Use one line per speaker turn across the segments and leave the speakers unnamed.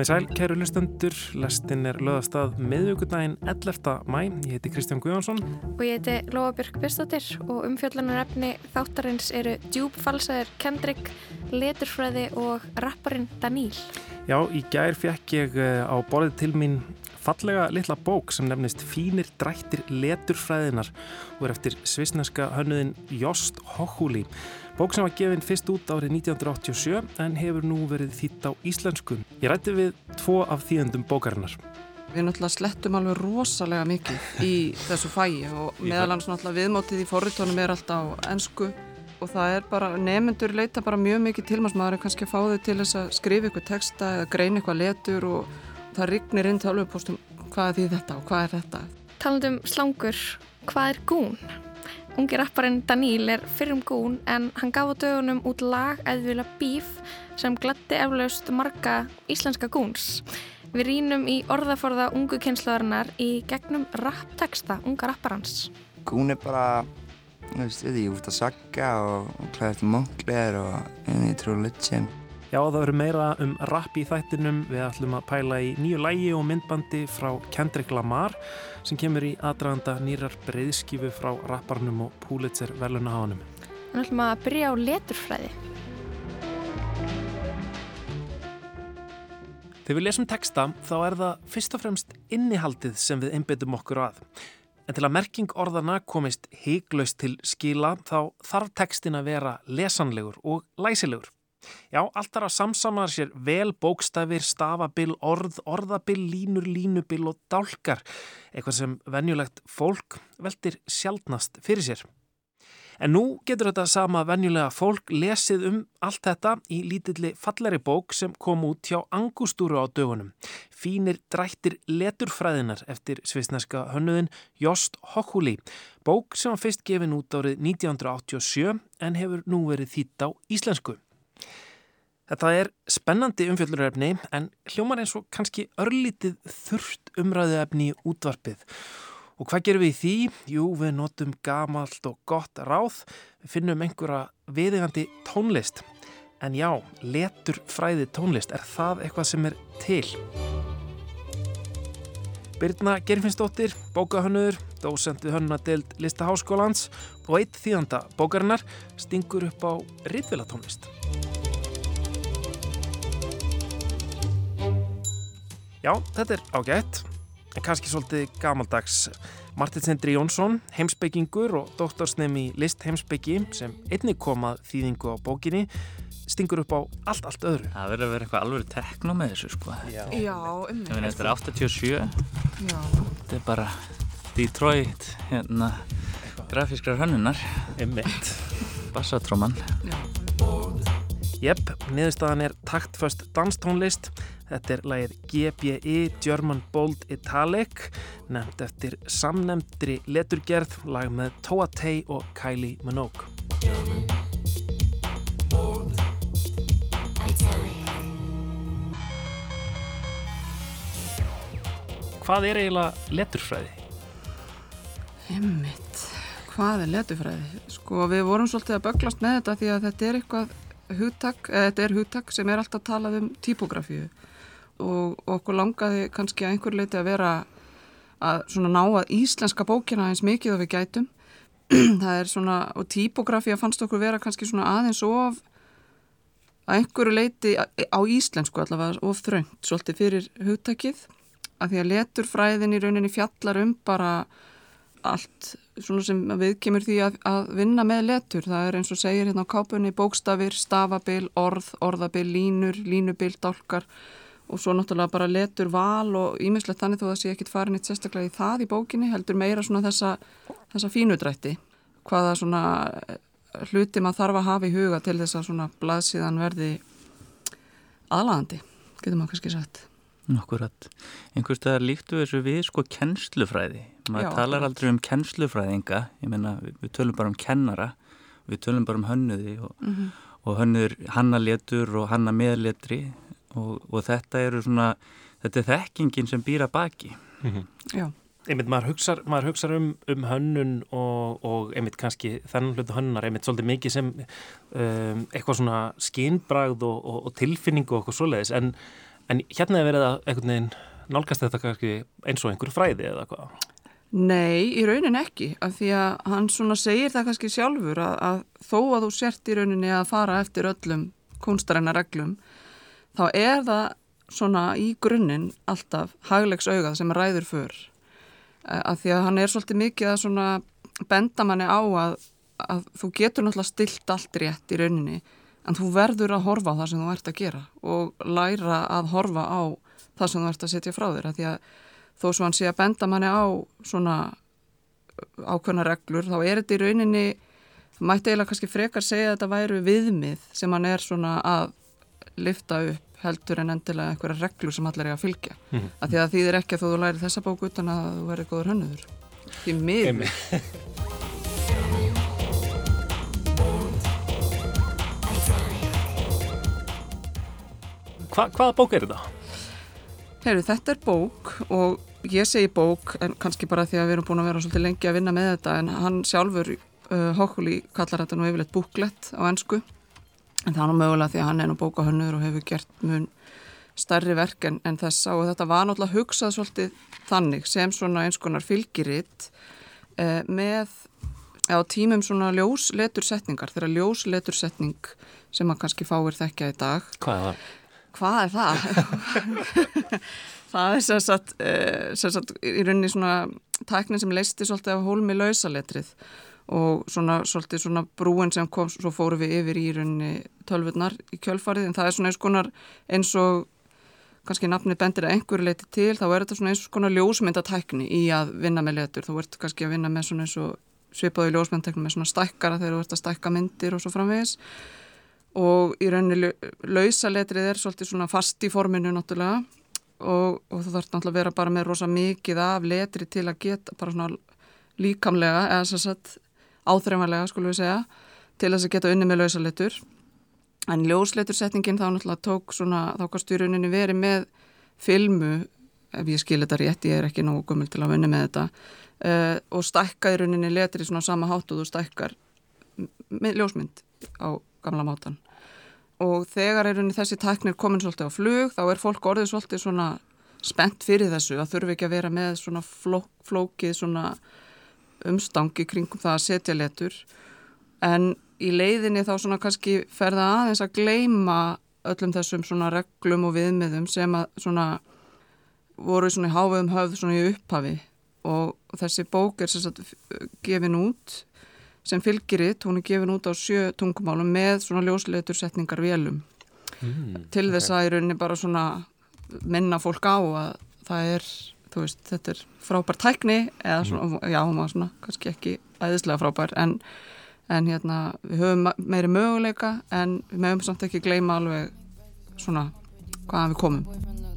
Komið sæl, kæru lustendur, lestin er löðastað miðvíkudaginn 11. mæ, ég heiti Kristján Guðjónsson
og ég heiti Lóabjörg Björnstóttir og umfjöllunar efni þáttarins eru djúbfalsaður Kendrick, leturfræði og rapparinn Daníl.
Já, í gær fekk ég eh, á borðið til mín fallega litla bók sem nefnist Fínir drættir leturfræðinar og er eftir svisneska hönnuðin Jost Hochuli. Bók sem var gefinn fyrst út árið 1987 en hefur nú verið þýtt á íslensku. Ég rætti við tvo af þýðendum bókarinnar.
Við náttúrulega slettum alveg rosalega mikið í þessu fæi og meðal hans náttúrulega viðmótið í forritónum er alltaf á ennsku og það er bara, nefnendur leita bara mjög mikið til maður er kannski að fá þau til þess að skrifa eitthvað texta eða greina eitthvað letur og það rignir inn til alveg postum hvað er því þetta og hvað er þetta.
Talandum slangur, hvað er gún? Ungi rapparinn Daníl er fyrrum gún en hann gaf á dögunum út lag eðvila bíf sem gladdi eflaust marga íslenska gúns. Við rínum í orðaforða ungu kynslaðarinnar í gegnum rappteksta unga rapparans.
Gún er bara, þú veist, því út að sagga og, og klæðast móklegar og í trú litsin.
Já, það verður meira um rapp í þættinum. Við ætlum að pæla í nýju lægi og myndbandi frá Kendrick Lamar sem kemur í aðdraganda nýrar breyðskifu frá rapparnum og Pulitzer velunaháðanum.
Við ætlum að byrja á leturfræði.
Þegar við lesum texta þá er það fyrst og fremst innihaldið sem við einbetum okkur að. En til að merking orðana komist heiglaust til skila þá þarf textin að vera lesanlegur og læsilegur. Já, allt þar að samsamaðar sér vel bókstafir, stafabill, orð, orðabill, línur, línubill og dálkar. Eitthvað sem venjulegt fólk veldir sjálfnast fyrir sér. En nú getur þetta sama venjulega fólk lesið um allt þetta í lítilli falleri bók sem kom út hjá Angustúru á dögunum. Fínir drættir leturfræðinar eftir svisneska hönnuðin Jost Hokkúli. Bók sem var fyrst gefin út árið 1987 en hefur nú verið þýtt á íslensku. Þetta er spennandi umfjölduröfni en hljómar eins og kannski örlítið þurft umræðuefni í útvarpið. Og hvað gerum við í því? Jú, við notum gamalt og gott ráð, við finnum einhverja viðegandi tónlist. En já, letur fræði tónlist, er það eitthvað sem er til? Birna Gerfinsdóttir, bókahönnur, dósend við hönnadeild Listaháskólans og eitt þýðanda bókarinnar stingur upp á rittvilatónlist. Já, þetta er ágætt, en kannski svolítið gamaldags. Martin Sendri Jónsson, heimsbyggingur og doktorsnefn í list heimsbyggi sem einnig komað þýðingu á bókinni, stingur upp á allt, allt öðru.
Það verður að vera eitthvað alveg tekno með þessu, sko.
Já, Já um
mig. Þetta er 87.
Já.
Þetta er bara Detroit, hérna, grafískrar hönnunar.
Emmett.
Bassatróman.
Já.
Jepp, niðurstaðan er taktföst danstónlist. Þetta er lagið GBI German Bold Italic, nefnd eftir samnemndri leturgerð, lag með Toa Tei og Kylie Minogue. Hvað er eiginlega leturfræði?
Emmitt, hvað er leturfræði? Sko við vorum svolítið að böglast með þetta því að þetta er eitthvað hugtak, eða þetta er hugtak sem er alltaf talað um típografíu og, og okkur langaði kannski að einhver leiti að vera að svona ná að íslenska bókina eins mikið og við gætum. Það er svona, og típografíu fannst okkur vera kannski svona aðeins of að einhverju leiti á íslensku allavega of þröngt svolítið fyrir hugtakið. Að því að leturfræðin í rauninni fjallar um bara allt svona sem við kemur því að, að vinna með letur. Það er eins og segir hérna á kápunni bókstafir, stafabil, orð, orðabil, línur, línubil, dálkar og svo náttúrulega bara letur val og ímislegt þannig þó að það sé ekkit farin eitt sérstaklega í það í bókinni heldur meira svona þessa, þessa fínudrætti. Hvaða svona eh, hluti maður þarf að hafa í huga til þess að svona blaðsíðan verði aðlagandi, getur maður kannski sagt.
Akkurat. Einhverstað líktu þessu við sko kennslufræði. Maður talar aldrei um kennslufræðinga, ég meina við, tölum bara um kennara, við tölum bara um hönnuði og, mm -hmm. og hönnuður hannalétur og hanna meðletri og, og þetta eru svona, þetta er þekkingin sem býra baki.
Mm -hmm. Já.
Einmitt maður hugsa, maður hugsa um, um hönnun og, og einmitt kannski þennan hlutu hönnunar, einmitt svolítið mikið sem um, eitthvað svona skínbragð og tilfinning og eitthvað svoleiðis en En hérna er verið að einhvern veginn nálgast þetta kannski eins og einhver fræði eða hvað?
Nei, í raunin ekki, af því að hann svona segir það kannski sjálfur að, að þó að þú sért í rauninni að fara eftir öllum kunstaræna reglum, þá er það svona í grunninn alltaf haglegs augað sem ræður för. Af því að hann er svolítið mikið að svona benda manni á að, að þú getur náttúrulega stilt allt rétt í rauninni, en þú verður að horfa á það sem þú ert að gera og læra að horfa á það sem þú ert að setja frá þér, af því að þó svo hann sé að benda manni á svona ákveðna reglur, þá er þetta í rauninni mætti eiginlega kannski frekar segja að þetta væru viðmið sem hann er svona að lifta upp heldur en endilega einhverja reglur sem allir er að fylgja. Mm -hmm. að því að því þið er ekki að þú læri þessa bóku utan að þú verður góður hönnuður. Því miður.
Hva, Hvaða bók er þetta?
Herru, þetta er bók og ég segi bók en kannski bara því að við erum búin að vera svolítið lengi að vinna með þetta en hann sjálfur uh, Hókuli kallar þetta nú yfirleitt búklett á ennsku en það er nú mögulega því að hann er nú bókahönnur og hefur gert mun starri verk en, en þessa og þetta var náttúrulega hugsað svolítið þannig sem svona eins konar fylgiritt uh, með á tímum svona ljósletursetningar þeirra ljósletursetning sem maður kannski fáir þekkja í dag
Hvað er það?
Hvað er það? það er sem sagt, uh, sem sagt í rauninni svona tæknin sem leisti svolítið af hólmi lausaletrið og svona svolítið svona brúin sem kom, svo fóru við yfir í rauninni tölvurnar í kjölfarið en það er svona eins konar eins og kannski nafni bendir að einhverju leiti til þá er þetta svona eins konar ljósmyndatækni í að vinna með letur, þú ert kannski að vinna með svona eins og svipaðu ljósmyndatækni með svona stækkara þegar þú ert að stækka myndir og svo framvegis. Og í rauninni lausaletrið er svolítið svona fast í forminu náttúrulega og, og þú þarf náttúrulega að vera bara með rosa mikið af letri til að geta bara svona líkamlega eða svo satt áþreifanlega skulum við segja til þess að geta unni með lausaletur en ljósletursetningin þá náttúrulega tók svona þá kannst í rauninni verið með filmu ef ég skil þetta rétt, ég er ekki nógu gummul til að vinna með þetta uh, og stækka í rauninni letri svona sama hátt og þú stækkar ljósmynd á gamla mátan og þegar er unni þessi tæknir komin svolítið á flug þá er fólk orðið svolítið svona spennt fyrir þessu að þurfi ekki að vera með svona fló, flókið svona umstangi kringum það að setja letur. En í leiðinni þá svona kannski ferða aðeins að gleima öllum þessum svona reglum og viðmiðum sem að svona voru svona í háfum höfð svona í upphafi. Og þessi bók er sérstaklega gefin út sem fylgiritt, hún er gefin út á sjö tungumálum með svona ljósleitursetningar vélum. Mm, til okay. þess að í rauninni bara svona minna fólk á að það er, þú veist, þetta er frábær tækni eða svona, mm. já, hún var svona kannski ekki æðislega frábær en, en hérna, við höfum meiri möguleika en við mögum samt ekki gleyma alveg svona hvaðan við komum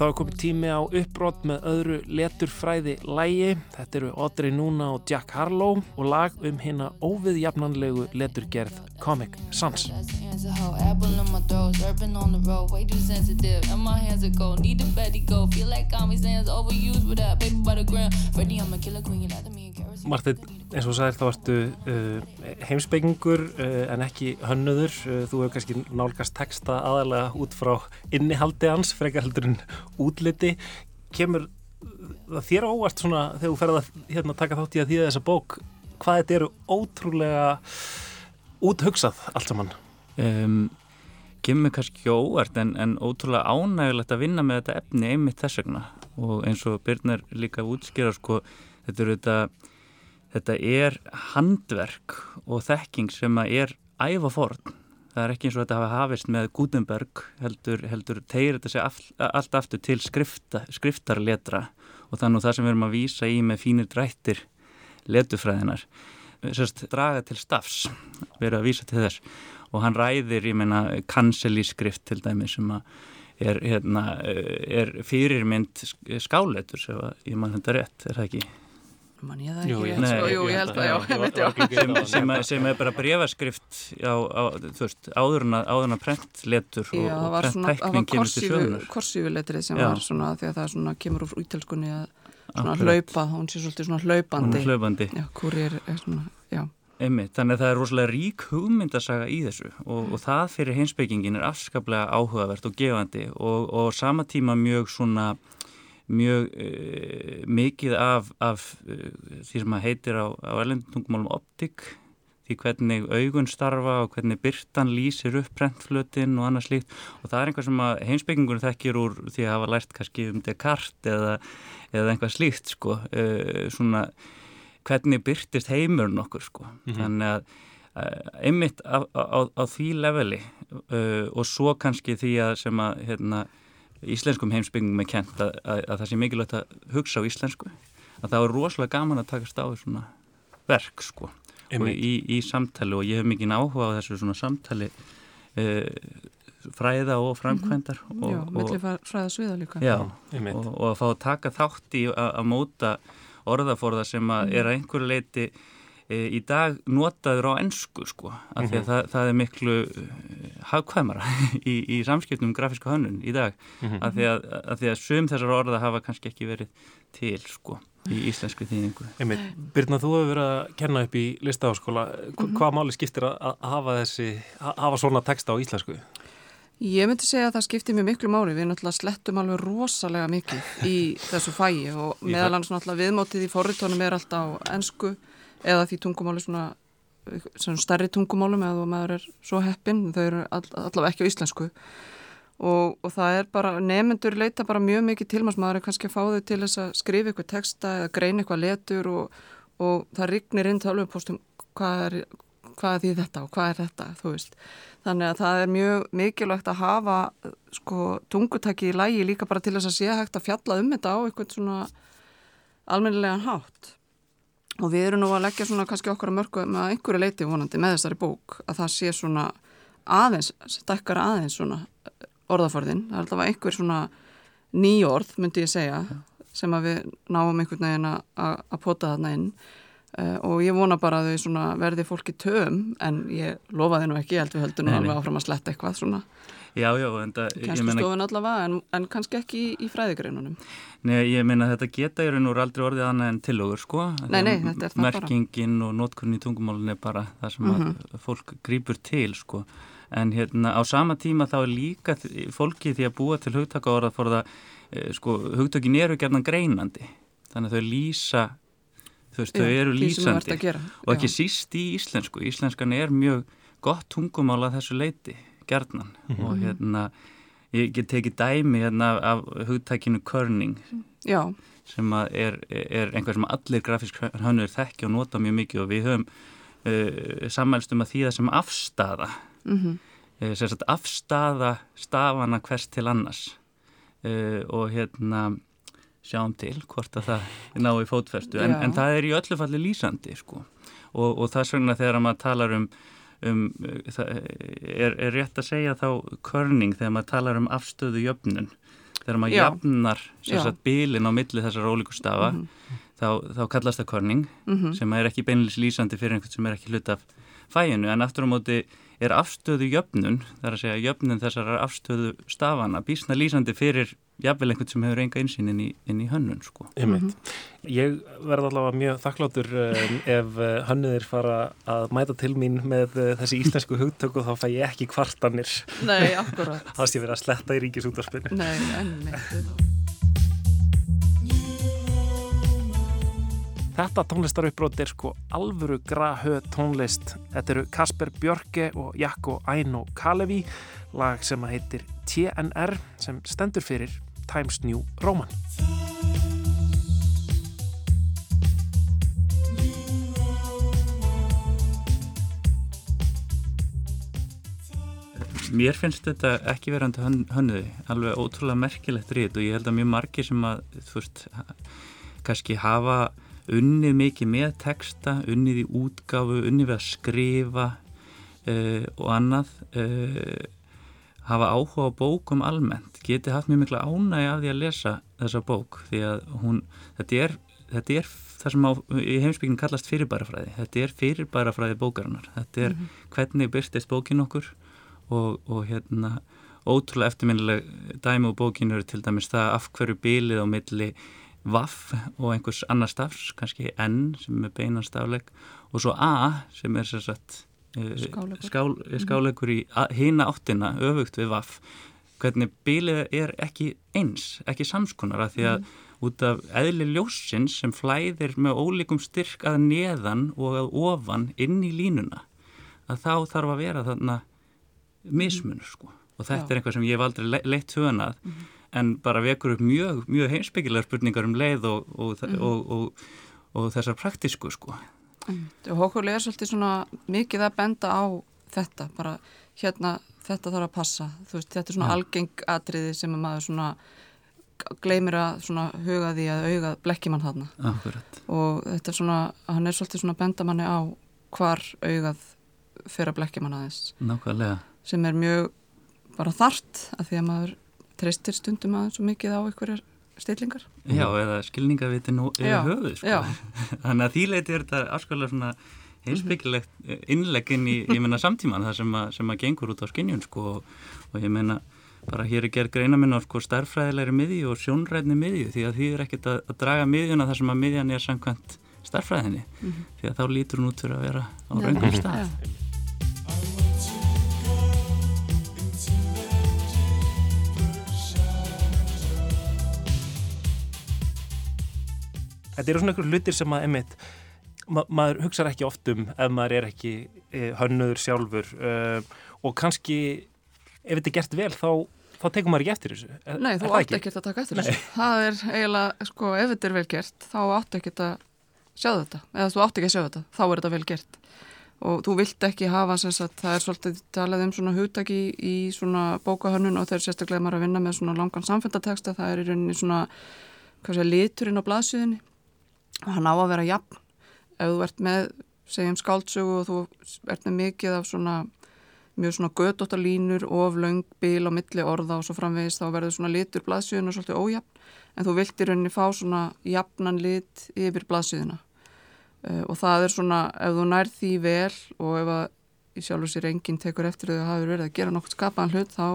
Þá er komið tími á uppbrott með öðru leturfræði lægi. Þetta eru Audrey Núna og Jack Harlow og lag um hérna óviðjafnanlegu leturgerð Comic Sans. Martin, eins og sæðir þá ertu uh, heimsbyggingur uh, en ekki hönnuður. Uh, þú hefur kannski nálgast texta aðalega út frá innihaldi hans, frekar heldur en útliti. Kemur það þér óvart svona þegar þú ferða að hérna, taka þátt í að þýða þessa bók hvað þetta eru ótrúlega úthugsað allt saman?
Um, kemur kannski óvart en, en ótrúlega ánægilegt að vinna með þetta efni einmitt þess vegna og eins og Byrnar líka útskýra sko þetta eru þetta þetta er handverk og þekking sem er æfa forn. Það er ekki eins og þetta hafa hafist með Gutenberg heldur, heldur tegir þetta sig all, allt aftur til skrifta, skriftarletra og þannig það sem við erum að výsa í með fínir drættir letufræðinar. Sérst, draga til stafs, við erum að výsa til þess og hann ræðir, ég meina, kanselískrift til dæmi sem er, hérna, er fyrirmynd skáletur, sem ég mann þetta rétt, er það ekki?
Mann ég það ekki, jú, ég, Nei, jú, ég held að já,
sem, sem, sem er bara brefaskrift á, á, þú veist, áðurna, áðurna prentletur og, og prenttækning kemur til sjöðunar
korsífuletrið sem já. var svona því að það svona, kemur úr útelskunni að svona hlaupa, hún sé svolítið svona hlaupandi.
Hlaupandi.
Já, er, er svona, já.
Einmitt, þannig að það er rosalega rík hugmyndasaga í þessu og, og það fyrir heimsbyggingin er afskaplega áhugavert og gefandi og, og sama tíma mjög svona mjög uh, mikið af, af uh, því sem að heitir á, á erlendungumálum optik því hvernig augun starfa og hvernig byrtan lýsir upp prentflötin og annað slíkt og það er einhvað sem að heimsbyggingunum þekkir úr því að hafa lært kannski um Descartes eða, eða einhvað slíkt sko, uh, svona hvernig byrtist heimurinn okkur sko. Mm -hmm. þannig að einmitt á, á, á því leveli og svo kannski því að sem að hérna, íslenskum heimsbyggingum er kent að, að, að það sé mikilvægt að hugsa á íslensku. Að það er rosalega gaman að takast á svona verk sko og í, í samtali og ég hef mikið áhuga á þessu svona samtali uh, fræða og framkvæmdar mm
-hmm. og, Já, mellir fræða sviða líka.
Já, og, og að fá að taka þátt í að móta orðaforða sem að er að einhverju leiti í dag notaður á ennsku sko, af því að mm -hmm. það, það er miklu e, hagkvæmara í, í samskiptum um grafíska hönnun í dag mm -hmm. af, því að, af því að sum þessar orða hafa kannski ekki verið til sko í íslensku þýningu.
Einmitt, Birna, þú hefur verið að kenna upp í listaháskóla mm -hmm. hvað máli skiptir að hafa þessi að hafa svona texta á íslensku?
Ég myndi segja að það skiptir mjög miklu máli, við náttúrulega slettum alveg rosalega mikið í þessu fæi og meðal hans náttúrulega viðmótið í forritónum er alltaf á ennsku eða því tungumáli svona, svona stærri tungumálum eða maður er svo heppin, þau eru all, allavega ekki á íslensku og, og það er bara, nefnendur leita bara mjög mikið til maður, er kannski að fá þau til þess að skrifa eitthvað texta eða greina eitthvað letur og, og það rignir inn tálum postum hvað er, hvað er því þetta og hvað er þetta, þú veist Þannig að það er mjög mikilvægt að hafa sko, tungutæki í lægi líka bara til þess að sé hægt að fjalla um þetta á eitthvað svona almennilegan hátt. Og við erum nú að leggja svona kannski okkar að mörgu með einhverju leiti vonandi með þessari bók að það sé svona aðeins, stekkar aðeins svona orðaforðin. Það er alltaf einhver svona nýjórð myndi ég segja sem að við náum einhvern veginn að, pota þarna inn. Uh, og ég vona bara að þau verði fólki töm en ég lofa nú ekki, ég held við höldum nú alveg áfram að sletta eitthvað svona
Já, já, en það
Kanski meina... stofun allavega, en, en kannski ekki í, í fræðigreinunum
Nei, ég meina þetta geta í raun og aldrei orðið annað en tilogur, sko.
Nei, nei, þetta er það
bara. Merkingin og notkunni í tungumálunni er bara það sem mm -hmm. fólk grýpur til, sko. En hérna, á sama tíma þá er líka fólki því að búa til hugtaka orða það, eh, sko, hugtökin eru gerðan greinandi. Þannig að þau lýsa þú veist, Já, þau eru lýsandi. og ekki síst í íslensku. Íslenskan er mjög gott tungumál að þessu leiti, gerðnan mm -hmm. og hérna, ég get tekið dæmi hérna af hugtækinu körning
Já.
sem er, er einhver sem allir grafísk hannur þekki og nota mjög mikið og við höfum uh, sammælst um að því það sem afstafa mm -hmm. uh, sem sagt afstafa stafana hvers til annars uh, og hérna sjáum til hvort að það ná í fótferstu en, en það er í öllu falli lýsandi sko. og, og það er svona þegar maður talar um, um er, er rétt að segja þá körning þegar maður talar um afstöðu jöfnun þegar maður Já. jafnar sagt, bílin á milli þessar ólíku stafa mm -hmm. þá, þá kallast það körning mm -hmm. sem er ekki beinleis lýsandi fyrir einhvern sem er ekki hlut af fæinu en aftur á móti er afstöðu jöfnun, þar að segja jöfnun þessar afstöðu stafana bísna lýsandi fyrir jafnvel einhvern sem hefur enga einsýn inn í, inn í hönnun sko.
Mm -hmm. Ég verði allavega mjög þakkláttur um, ef uh, hönnuðir fara að mæta til mín með uh, þessi íslensku hugtöku þá fæ ég ekki kvartanir
Nei, akkurat
Það sé verið að sletta í ríkisútarspinu
Nei, ennveit
Þetta tónlistaruppbrót er sko alvöru grahö tónlist. Þetta eru Kasper Björke og Jakko Aino Kalevi, lag sem að heitir TNR sem stendur fyrir Times New Roman.
Mér finnst þetta ekki verandi hönnuði, alveg ótrúlega merkilegt rít og ég held að mjög margir sem að, þú veist, kannski hafa unnið mikið með texta, unnið í útgáfu, unnið við að skrifa uh, og annað uh, hafa áhuga á bókum almennt. Geti haft mjög mikla ánægi af því að lesa þessa bók því að hún, þetta er, þetta er það sem á, í heimsbygginu kallast fyrirbærafræði. Þetta er fyrirbærafræði bókarinnar. Þetta er mm -hmm. hvernig byrstist bókin okkur og, og hérna ótrúlega eftirminnileg dæmi og bókinu eru til dæmis það af hverju bílið á milli vaff og einhvers annar stafs, kannski N sem er beinan stafleik og svo A sem er sér satt uh,
Skáleikur.
skál, skáleikur í a- hina áttina öfugt við vaff hvernig bílið er ekki eins, ekki samskonar af því að út af eðli ljósins sem flæðir með ólíkum styrk að neðan og að ofan inn í línuna að þá þarf að vera þarna mismunur sko. Og þetta
Já.
er eitthvað sem ég hef aldrei le- leitt hugan að en bara vekur upp mjög, mjög heimsbyggilegar spurningar um leið og, og, mm og, og, og þessar praktísku sko
Og Hókuli er svolítið svona mikið að benda á þetta, bara hérna þetta þarf að passa, þú veist, þetta er svona
Já.
algeng atriði sem að maður svona gleymir að svona huga því að auga blekki mann þarna
Akkurat.
og þetta er svona, hann er svolítið svona að benda manni á hvar augað fyrir að blekki mann aðeins
Nákvæmlega.
sem er mjög bara þart að því að maður treystir stundum aðeins svo mikið á einhverjar stillingar.
Já, eða skilningavitin
Mhm.
Yfir höfuð sko.
já.
Þannig að því leiti er þetta afskalega svona heimsbyggilegt innlegg inn í, ég meina, samtíman það sem að, sem að gengur út á skinjun sko og, og ég meina, bara hér er gerð greina minn á sko starffræðilegri miðju og sjónræðni miðju því að því er ekkert að, að draga miðjuna þar sem að miðjan er samkvæmt starffræðinni því að þá lítur hún út fyrir að vera á raungum stað.
Já.
Þetta eru svona einhver hlutir sem að, einmitt, ma maður hugsar ekki oft um ef maður er ekki e, hönnuður sjálfur uh, og kannski ef þetta er gert vel þá, þá tekum maður ekki eftir þessu. Er-
Nei, þú átt ekkert að taka eftir þessu. Það er eiginlega, sko, ef þetta er vel gert, þá átt ekkert að sjá þetta. Eða þú átt ekki að sjá þetta, þá er þetta vel gert. Og þú vilt ekki hafa, sem sagt, það er svolítið talað um svona hugtaki í, svona bókahönnun og þeir sérstaklega maður að vinna með svona langan samféldateksta, það er í rauninni svona, hvað sé, liturinn á blaðsjöðinni og hann á að vera jafn. Ef þú ert með, segjum skáldsögu og þú ert með mikið af svona mjög svona gödóttar línur, of löng bil á milli orða og svo framvegis þá verður svona litur blaðsíðuna svolítið ójafn en þú vilt í rauninni fá svona jafnan lit yfir blaðsíðuna uh, og það er svona ef þú nær því vel og ef að í sjálfur sér enginn tekur eftir því að hafa verið að gera nokkuð skapaðan hlut þá,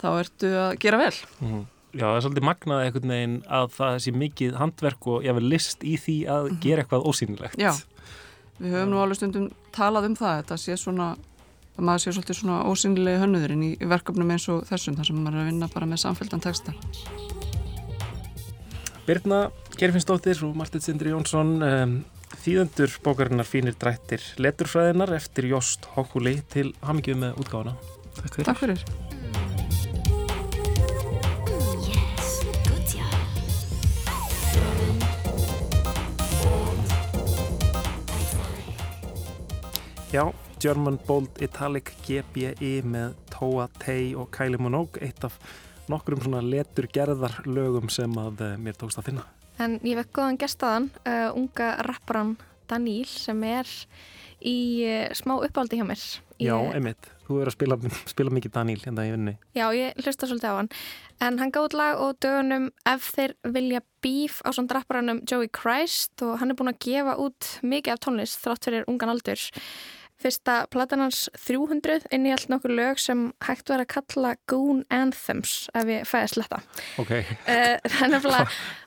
þá ertu að gera vel
Mhm. Já, það er svolítið magnað einhvern veginn að það sé mikið handverk og ég vil list í því að gera eitthvað ósýnilegt.
Já, við höfum nú alveg stundum talað um það, þetta sé svona að maður sé svolítið svona ósynlegi hönnuðurinn í, verkefnum eins og þessum þar sem maður er að vinna bara með samfélgdan texta.
Birna Gerfinsdóttir og Martin Sindri Jónsson um, þýðendur bókarinnar Fínir drættir leturfræðinar eftir Jóst Hókuli til hamingju með útgáfana.
Takk fyrir.
Takk fyrir.
Já, German Bold Italic GBI með Toa Tei og Kylie Minogue, eitt af nokkrum svona letur gerðar lögum sem að uh, mér tókst að finna.
En ég vekk góðan gestaðan, uh, unga rapparan Daníl sem er í uh, smá uppáldi hjá mér. Ég,
Já, einmitt, þú er að spila, spila mikið Daníl hérna í vinni.
Já, ég hlusta svolítið á hann. En hann gáði lag og dögunum ef þeir vilja bíf á svona rapparanum Joey Christ og hann er búin að gefa út mikið af tónlist þrátt fyrir ungan aldur. Fyrsta platan hans 300 innihjalt nokkur lög sem hægt var að kalla Goon Anthems ef ég fæði að sletta.
Ok,
Uh, það er nefnilega,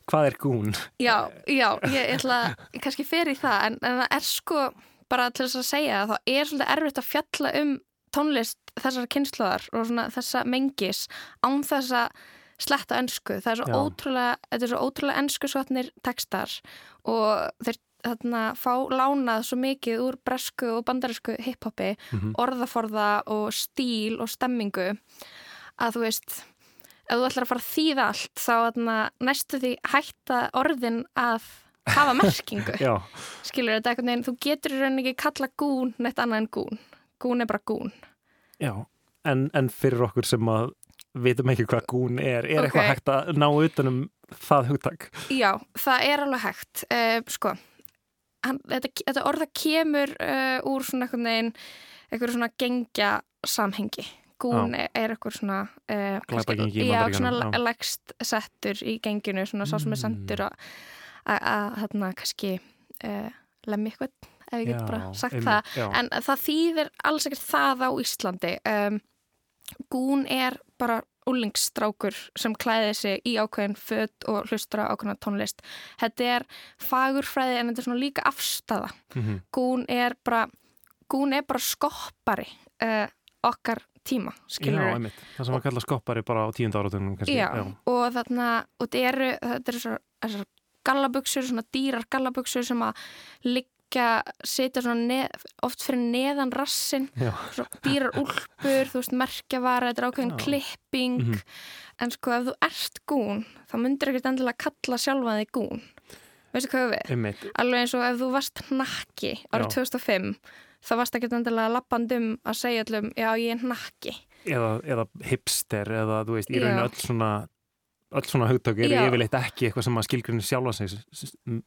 hvað er gún?
já, já, ég ætla að kannski fer í það en, en það er sko bara til þess að segja að það er svolítið erfitt að fjalla um tónlist þessar kynnslóðar og svona þessa mengis án þess að sletta önsku. Það er svo
Já.
ótrúlega, þetta er svo ótrúlega önsku svotnir textar og þeir þarna fá lánað svo mikið úr bresku og bandarísku hiphopi,
Mhm.
orðaforða og stíl og stemmingu að þú veist ef þú ætlar að fara að þýða allt þá þarna, næstu því hætta orðin að hafa merkingu skilur þetta eitthvað þú getur í rauninni ekki kalla gún neitt annað en gún gún er bara gún
já, en, en fyrir okkur sem að vitum ekki hvað gún er, er
Ok.
eitthvað hægt að ná utanum það hugtak?
já, það er alveg hægt uh, sko hann, þetta, þetta orða kemur uh, úr svona eitthvað svona gengja samhengi gún er, er eitthvað svona uh,
í
já, svona
já.
legst settur í genginu svona sá sem er
Mm.
sendur að að- að hérna kannski uh, lemmi eitthvað ef ég get bara sagt
einmitt,
það
já.
en það þýðir alls ekkert það á Íslandi um, gún er bara úlingsstrákur sem klæði sig í ákveðin fött og hlustra ákveðina tónlist. Þetta er fagurfræði en þetta er svona líka afstafa. Mm -hmm. Gún er bara, gún er bara skoppari uh, okkar tíma, skilur
við. Já, einmitt. Það sem að kalla skoppari bara á tíund áratunum kannski.
Já, Já, og þarna, og þetta eru, þetta eru svona gallaböksur, svona dýrar gallaböksur sem að liggja, setja oft fyrir neðan rassin, dýrar úlpur, þú veist, merkjavara, þetta er ákveðin klipping, mm -hmm. en sko ef þú ert gún, þá myndir ekkert endilega kalla sjálfa þig gún. Veistu hvað við?
Einmitt.
Alveg eins og ef þú varst nakki árið 2005, þá varst ekkert endilega lappandum að segja allum, já ég er nakki.
Eða, eða hipster, eða þú veist, í rauninu öll svona öll svona hugtök eru yfirleitt ekki eitthvað sem að skilgrunni sjálfa sig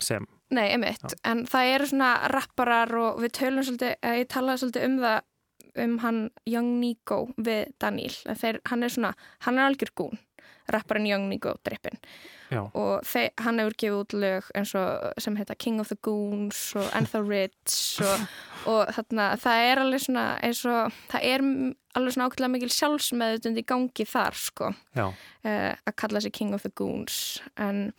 sem.
Nei, emitt, Já. en það eru svona rapparar og við tölum svolítið, ég talaði svolítið um það um hann Young Nico við Daniel, þeir, hann er svona hann er algjör gún, rapparinn Young Nico drippin. Já. og þeir, hann hefur gefið út lög eins og sem heita King of the Goons og And the Rich og, og þarna, það er alveg svona eins og það er alveg svona ákveðlega mikil sjálfsmeðutund í gangi þar sko. Uh, að kalla sig King of the Goons en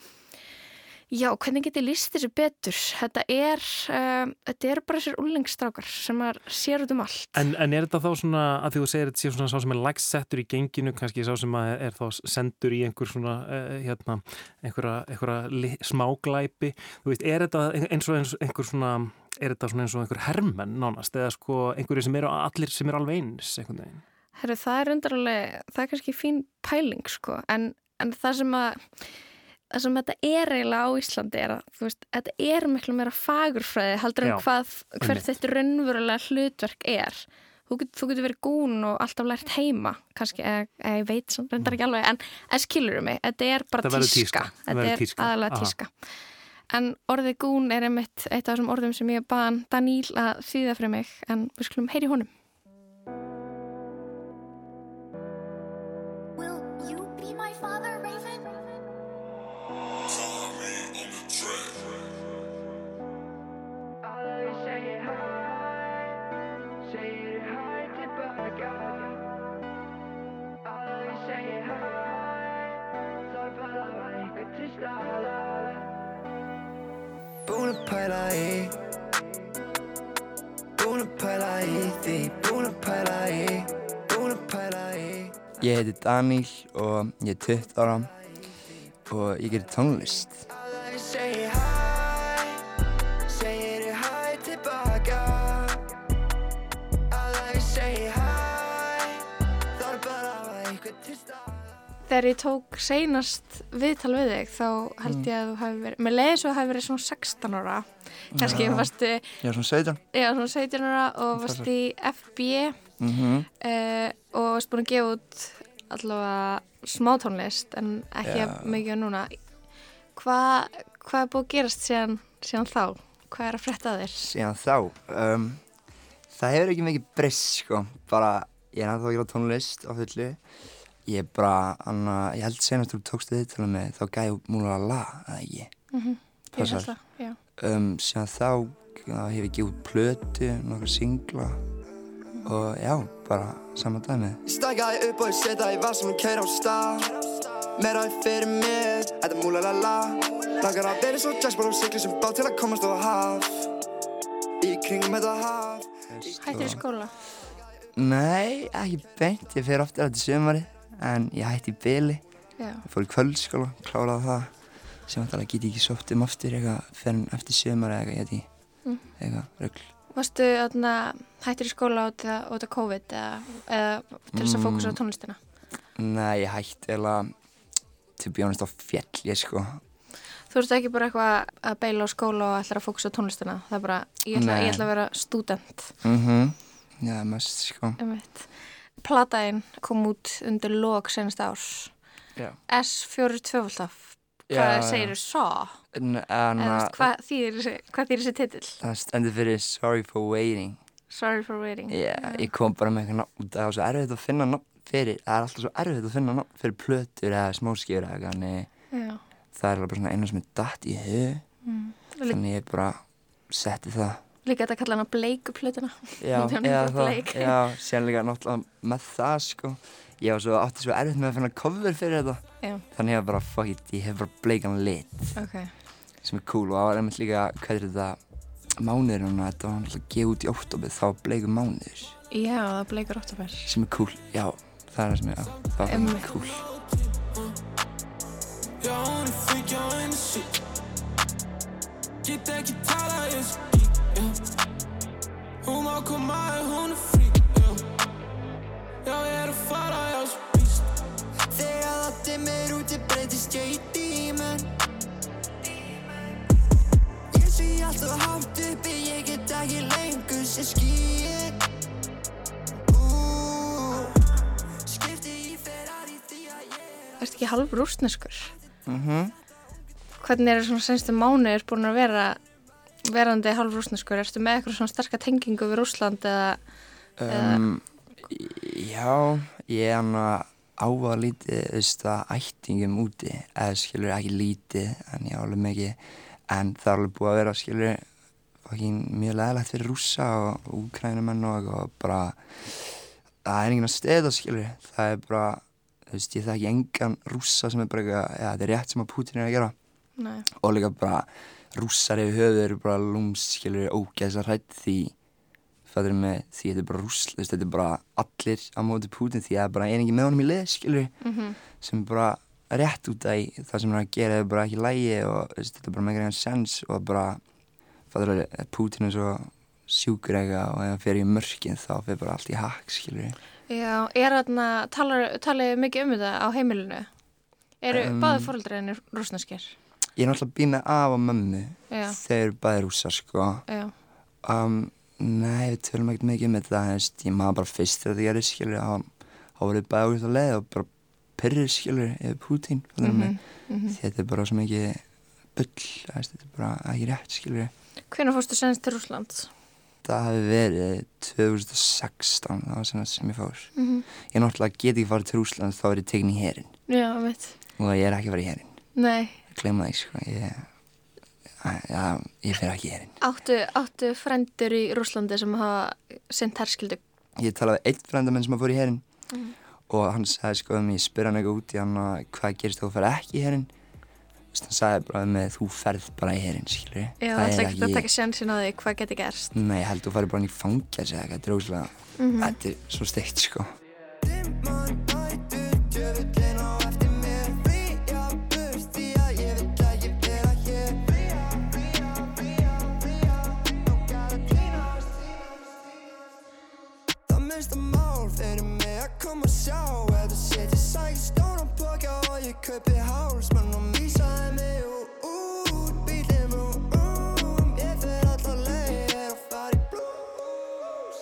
Já, hvernig getur líst þessu betur? Þetta er, uh, þetta er bara þessir úlengstrákar sem sér út um allt.
En, en er þetta þá svona, að því þú segir þetta sé svona sá sem er lægsettur í genginu, kannski sá sem er þá sendur í einhver svona, uh, hérna, einhverja, einhverja smáglæpi, þú veist, er þetta eins og eins, einhver svona, er þetta svona eins og einhver hermenn nánast, eða sko einhverju sem eru allir sem eru alveg eins, einhvern veginn?
Herru, það er undarlega, það er kannski fín pæling, sko, en, en það sem að það sem þetta er eiginlega á Íslandi er að veist, þetta er miklu meira fagurfræði heldur en hvað, hvert þetta raunverulega hlutverk er. Þú, get, getur verið gún og alltaf lært heima kannski, eða ég veit sem reyndar ekki alveg en, en skilurum mig, þetta er bara tíska. tíska. Þetta er tíska. aðalega tíska. En orðið gún er einmitt eitt af þessum orðum sem ég baðan Daníl að þýða fyrir mig en við skulum heyri honum
Ég heiti Daníl og ég er 20 ára og ég gerir tónlist.
Þegar ég tók seinast viðtal við þig þá held mm. ég að þú hafi verið með leiðis og hafi verið svona 16 ára. Kannski ja. varstu
já svona 17
já svona 17 ára og varst í FB mm -hmm. uh, og varst búin að gefa út allavega smátónlist en ekki ja. mikið núna hvað hva er búin að gerast síðan, síðan þá? hvað er að fretta þér?
síðan þá um, það hefur ekki mikið breyst sko bara ég er að þá að gera tónlist á fulli Ég bara, anna, ég held senast þú tókst þið til með þá gæði múlur að la, eða ekki?
Mm -hmm. Ég held það, já.
Um, síðan þá hef ég gefið plötu, nokkar singla og já, bara saman dæmið. Ég stækjaði upp og ég setjaði í vassum og kæra á stað. Meiraði fyrir mig, þetta er múlur að la. Langar að vera svo jazzból og sigli sem bá til að komast á haf. Í kringum þetta haf.
Hættir í skóla?
Nei, ekki beint, ég fer ofta á þetta sömari en ég hætti í byli ég fór í kvöldskóla, kláraði það. Sem alltaf get ég ekki sótt um aftur eitthvað fyrir eftir sömur eða eitthvað ég mm. eitthvað röggl
Varstu öðna, hættir í skóla át af COVID eða, eða til þess að fókusa á mm. tónlistina?
Nei, ég hætti eða til bjónast á fjell ég sko.
Þú veist ekki bara eitthvað að beila á skóla og ætla að fókusa á tónlistina? Það er bara, ég ætla, ég ætla að vera student
Mhm. Mm Já, mest sko.
Ég veit Plataðinn kom út undir lók senast árs. S42 hvað segir þú svo? Hvað þýðir þessi titill?
Það stendur fyrir Sorry for Waiting
Sorry for Waiting
yeah, yeah. Ég kom bara með eitthvað nátt það var svo erfitt að finna nátt fyrir það er alltaf svo erfitt að finna nátt fyrir plötur eða smóskjur eða það er bara svona eina sem er dætt í hug mm. þannig ég bara setti það
Líka þetta kalla hana bleikuplötuna
Já, eða það, já, sérlega náttúrulega með það sko ég var svo átti svo erfitt með að finna cover fyrir þetta
Já.
þannig að bara fuck it, ég hef bara bleikan lit
Ok.
Sem er cool og það var einmitt líka hvað er þetta mánuður og þetta var alltaf gefið út í óttobið þá bleikum mánuður
Já, það bleikur óttafær.
sem er cool, já, það er það sem ég, já, það var
Einmitt.
cool
Get ekki tala geek, já Hún má koma ef hún er freak, já Já, ég er að fara, já, svo býst
Þegar það dimmir úti breytist ég í dímun alltaf hátt uppi, ég get ekki lengur sem skýr Skipti í Ferrari því að ég er
Ertu ekki halv rústneskur?
mhm
Hvernig eru svona senstu mánuðir búin að vera verandi halv rústneskur? Ertu með eitthvað svona sterka tengingu við Rúsland eða
um, já, ég er hann að áhuga lítið, þú veist, að ættingum úti, eða skilur ekki lítið, en ég alveg mikið, en það er alveg búið að vera, skilur, fucking mjög leðilegt fyrir rússa og úkrænumenn og, og bara, það er enginn að steða, skilur, það er bara, þú veist, ég þekki engan rússa sem er bara eitthvað, já, þetta er rétt sem að Putin er að gera.
Nei.
og líka bara rússar yfir höfuð eru bara lúms, skilur, ógeðs að hrætt því fæður með því þetta er bara veist, þetta er bara allir á móti Putin því það er bara einingi með honum í lið, skilur,
Mm
sem er bara rétt út af það sem hann er að gera er bara ekki lægi og þetta er bara með einhvern sens og bara fæður að Putin er svo sjúkur eitthvað og ef hann fer í mörkin þá fer bara allt í hakk, skilur.
Já, er þarna, talar mikið um þetta á heimilinu? Eru um, báði fóröldræðinir rúsneskir?
Ég er náttúrulega býð með af og mömmu,
Já,
þeir bæði rússar, sko.
já,
Um, nei, við tölum ekkert mikið um þetta, ég maður bara fyrst þegar þetta gerði, skilur, þá, þá voruð bæði út á leið og bara pyrrið, skilur, yfir Putin, mm -hmm. þetta er bara svo mikið bull, þetta er bara ekki rétt, skilur.
Hvenær fórstu senst til Rúsland?
Það hefði verið 2016, það var sem, sem ég fór.
Mm -hmm.
Ég náttúrulega get ekki farið til Rúsland, þá er ég tekin í herin
Já,
og ég er ekki farið í herin.
Nei,
Gleima því, sko, ég, já, ég fer ekki í herin.
áttu, áttu frendur í Rúslandi sem hafa sint herskildu?
ég talaði einn frendamenn sem að fór í herinn
Mhm.
Og hann sagði sko um ég spyr hann eitthvað út í hann að hvað gerist þú að fara ekki í herinn Vist, hann sagði bara með þú ferð bara í herinn skilur
Já, það er ekki að taka sjansin á því hvað geti gerst.
nei, ég held þú farið bara inn í eða eitthvað, þetta er óslega
Mhm.
þetta er svo steikt sko
sjá Ef þú setjir sæk stóna boka og ég kaupi hálsmann og mísaði mig út Bílinn og um Ég fer allar leið og fari í blues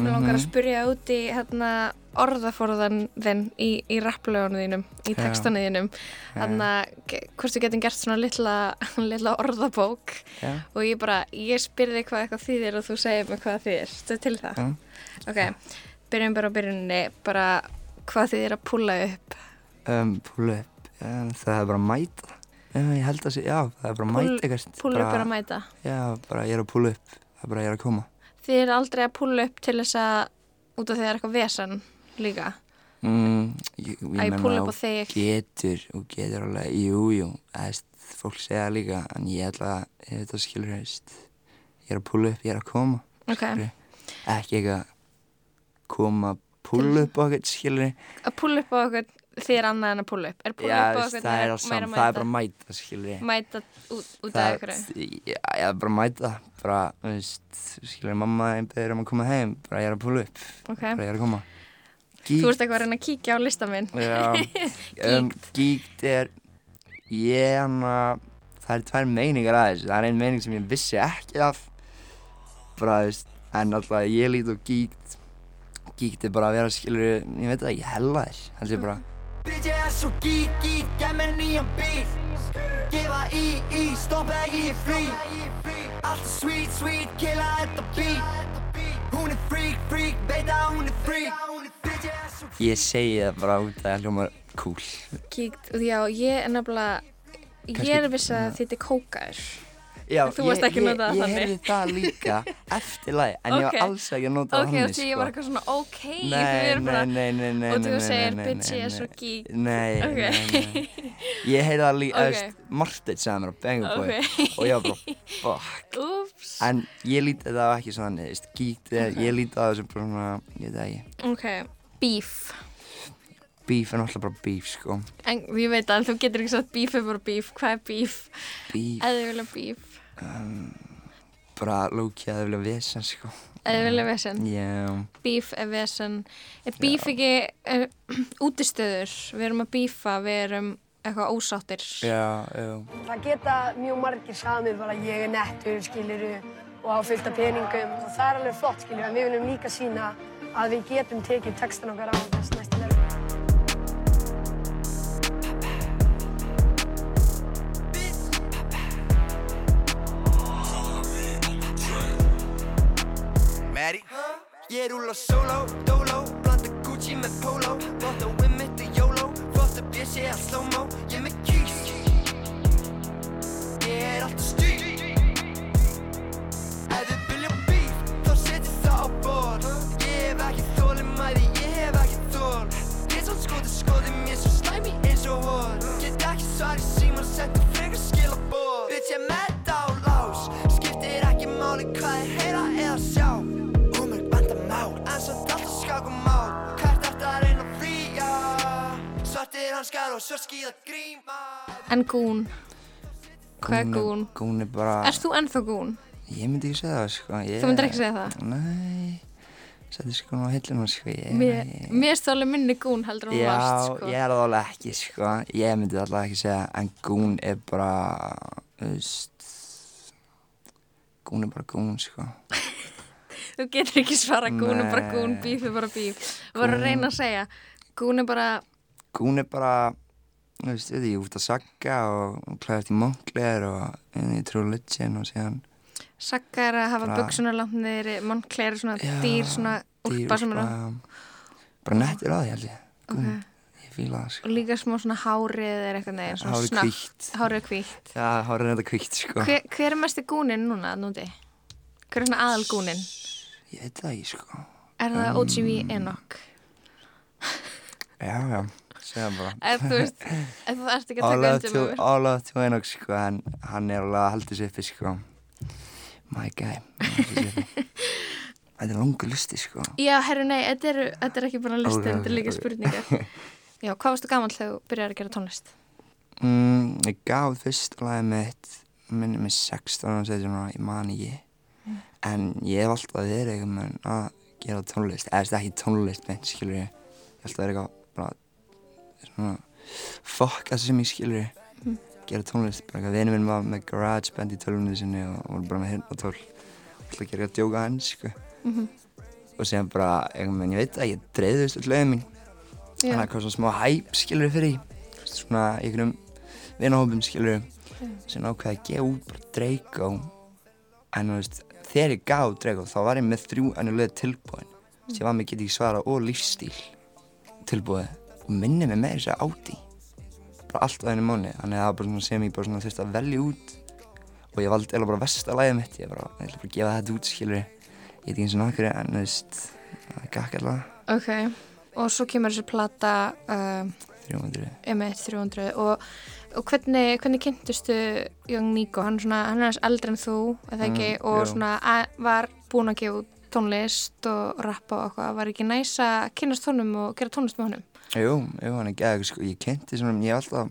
Mér langar að spyrja út í hérna, orðaforðan þinn í, í rapplögunum þínum, í
Já.
textanu þínum. Þannig að hvort þú getum gert svona litla, litla orðabók
já,
og ég bara, ég spyrði hvað eitthvað þýðir og þú segir mig hvað þýðir. Þetta til það?
já.
Ok, byrjum bara á byrjunni, bara hvað þýðir að púla upp?
Um, pull up, um, það er bara að mæta já, ég held að sé, já, það er bara að mæta eitthvað
Púla upp er að mæta.
já, bara ég er að pull up það er bara ég er að koma
Þið er aldrei að púla upp til þess að, út af því það er eitthvað vesan líka.
mm, ég, ég
Að ég púla upp á þig.
getur og getur alveg, jú, jú eðst, fólk segja líka en ég ætla að, ég veit að skilur veist, ég er að púla upp, ég er að koma
Ok,
skilur, ekki eitthvað koma, upp og eitthvað, skilur
að púla upp á okkur er annað en að púla upp. Er púla
já,
upp á okkur
það er,
meira
að sam,
mæta?
það er bara að mæta, skilur
Mæta út, út af ykkur.
já, er bara mæta bara, þú veist, skilur mamma einn beður um að koma heim, bara ég er að púla upp
Ok,
bara ég er að koma
þú ert eitthvað að reyna að kíkja á lista minn.
Já, um, gíkt er ég hann að það er tvær meiningar aðeins það er ein meining sem ég vissi ekki af bara, þú veist, en alltaf ég lít og gíkt gíkt er bara að vera skilur ég veit það ekki, hella þér held ég bara.
Bitch ég er svo geek, geek, gef mér nýjan bíl. Gefa í, í, stoppa ekki í frí. Alltaf sweet, sweet, killa þetta beat. Hún er freak, freak, veit að hún er freak. Ég er
ég segi það bara út að það hljómar cool.
Kíkt, já, ég er nefnilega, ég er viss að þetta er kókaður.
Já,
Þú varst ekki að nota það
Ég
þannig.
heyrði það líka eftir lagi, en ég
Ok.
var alls ekki að nota það
Ok,
þannig,
og því ég
sko.
var eitthvað svona, ok,
Nei,
erum
nei,
bara,
nei, nei, nei,
og þú segir, bitch, ég er svo geek.
Nei,
Ok.
nei, nei. Ég heyrði það líka,
Ok.
okay. Marteit sagði mér á
Ok.
og ég var bara, fuck.
Úps.
En ég lítið það ekki svona, þú geeked,
Ok.
ég lítið það sem bara svona, ég veit það ekki.
Ok, beef.
Beef er náttúrulega bara beef, sko.
En ég veit að þú getur ekki sagt beef er bara beef. Hvað er beef?
Beef,
Eða vilja beef?
bara lókið að það vilja vesen, sko.
Eða þið vilja vesen?
Já,
Beef er vesen. Er beef ekki uh, útistöður? Við erum að beefa, við erum eitthvað ósáttir.
já, já.
Það geta mjög margir sagðið bara ég er nettur, skiliru, og á fullt af peningum og það er alveg flott, skiliru, en við viljum líka sína að við getum tekið textan okkar á þess næstu
Ég rúla solo, dolo. Blanda Gucci með polo. Votta with mitt og YOLO. Flotta bjössi að slow-mo. Ég með kýs Ég er alltaf stíl Ef þið vilja beef. Þá setjum það á borð Ég hef ekki þólimæði Ég hef ekki þól Ég er svo skoði skoði Mér svo slæmi eins og hor Get ekki svar í síman Sendu frekar skilabóð Bitch ég með þetta á lás Skiptir ekki máli hvað ég heyra eða sjá Svartir hanskar og svart skíða gríma
En gún. Hvað er gún?
Gún er bara,
Erst þú ennþá gún?
ég myndi ekki segja það, sko. Ég,
Þú myndir ekki segja það?
Nei, setja sko á hillinu, sko. Ég,
Mér, mér alveg minni gún heldur hún
Já,
varst, sko.
ég er það alveg ekki, sko. Ég myndi alltaf ekki segja, en gún er bara, veist, gún er bara gún, sko.
Þú getur ekki svara gún er bara gún, bíf er bara bíf. Þú voru að reyna að segja, gún er bara,
Gún er bara, þú veist, við því, út að sagga og, klæðast í monkleir og í True Religion og síðan
sagga er að hafa buksunar langt niður, Moncler er svona
Já,
dýr, svona úlpa er
Bara nettir á því, held ég. Gún,
Ok.
ég fíla það, sko.
Og líka smá svona hárið er eitthvað neginn,
Hárið hvítt.
Hárið er hvítt.
Já, hárið er þetta kvíkt, sko.
Hver, hver er mest í gúnin núna, núti? Hver er svona aðal gúnin?
Ég veit það ekki, sko.
Er
Um,
það OGV Enoch?
Já, já, segja bara.
Eða þú veist, eða þú ert ekki að taka undir með mér.
out to Enoch, sko, en hann er alveg að halda sér uppi, sko. My guy. hann. Þetta er langur listi, sko.
Já, herru, nei, þetta er, þetta er ekki bara listi,
Ok,
þetta er líka
ok.
spurningar. Já, hvað varstu gammal þegar þú byrjar að gera tónlist?
Mm, ég gaf fyrst lagið mitt, minni með 16 og segja svona, ég man ekki. En ég hef alltaf verið að gera tónlist, eða þetta er ekki tónlist mitt, skilur ég. Ég hef alltaf verið eitthvað, svona, fokka sem ég, skilur ég. Gera tónlist, bara eitthvað, vinur minn var með garage band í tölvunni sinni og voru bara með hirnatól. Alltaf að gera djóka hann, sko. Og síðan bara, eitthvað, ég veit að ég dreifðist öll lögum mín. Þannig að eitthvað svona smá hæp, skilur fyrir. Svona í einhverjum vinahópum, skilur sem ákveði að gefa út bara Draco en þú veist, þegar ég gaf Draco þá var ég með þrjú annulega tilbúin mm. ég var með getið svara og lífstíl tilbúið og minni mig með þess að áti bara allt á einu mánu þannig að það var bara svona sem ég bara svona þurfti að velja út. Og ég valdi eða bara versta lagið mitt. Ég bara, ég ætla bara að gefa þetta út, skilur ég veit ekki eins og nákvæmlega en þú veist það gakk allavega.
Ok, og svo kemur þessi plata uh,
300
M1 300 og, og hvernig, hvernig kynntustu Young Nico, hann, svona, hann er hans eldri en þú, eða ekki,
Mm,
og
jú.
svona að, var búinn að gefa tónlist og rappa og eitthvað, var ekki næs að kynnast honum og gera tónlist með honum?
Jú, jú, hann er gæðið, sko, ég kynnti svona, ég alltaf,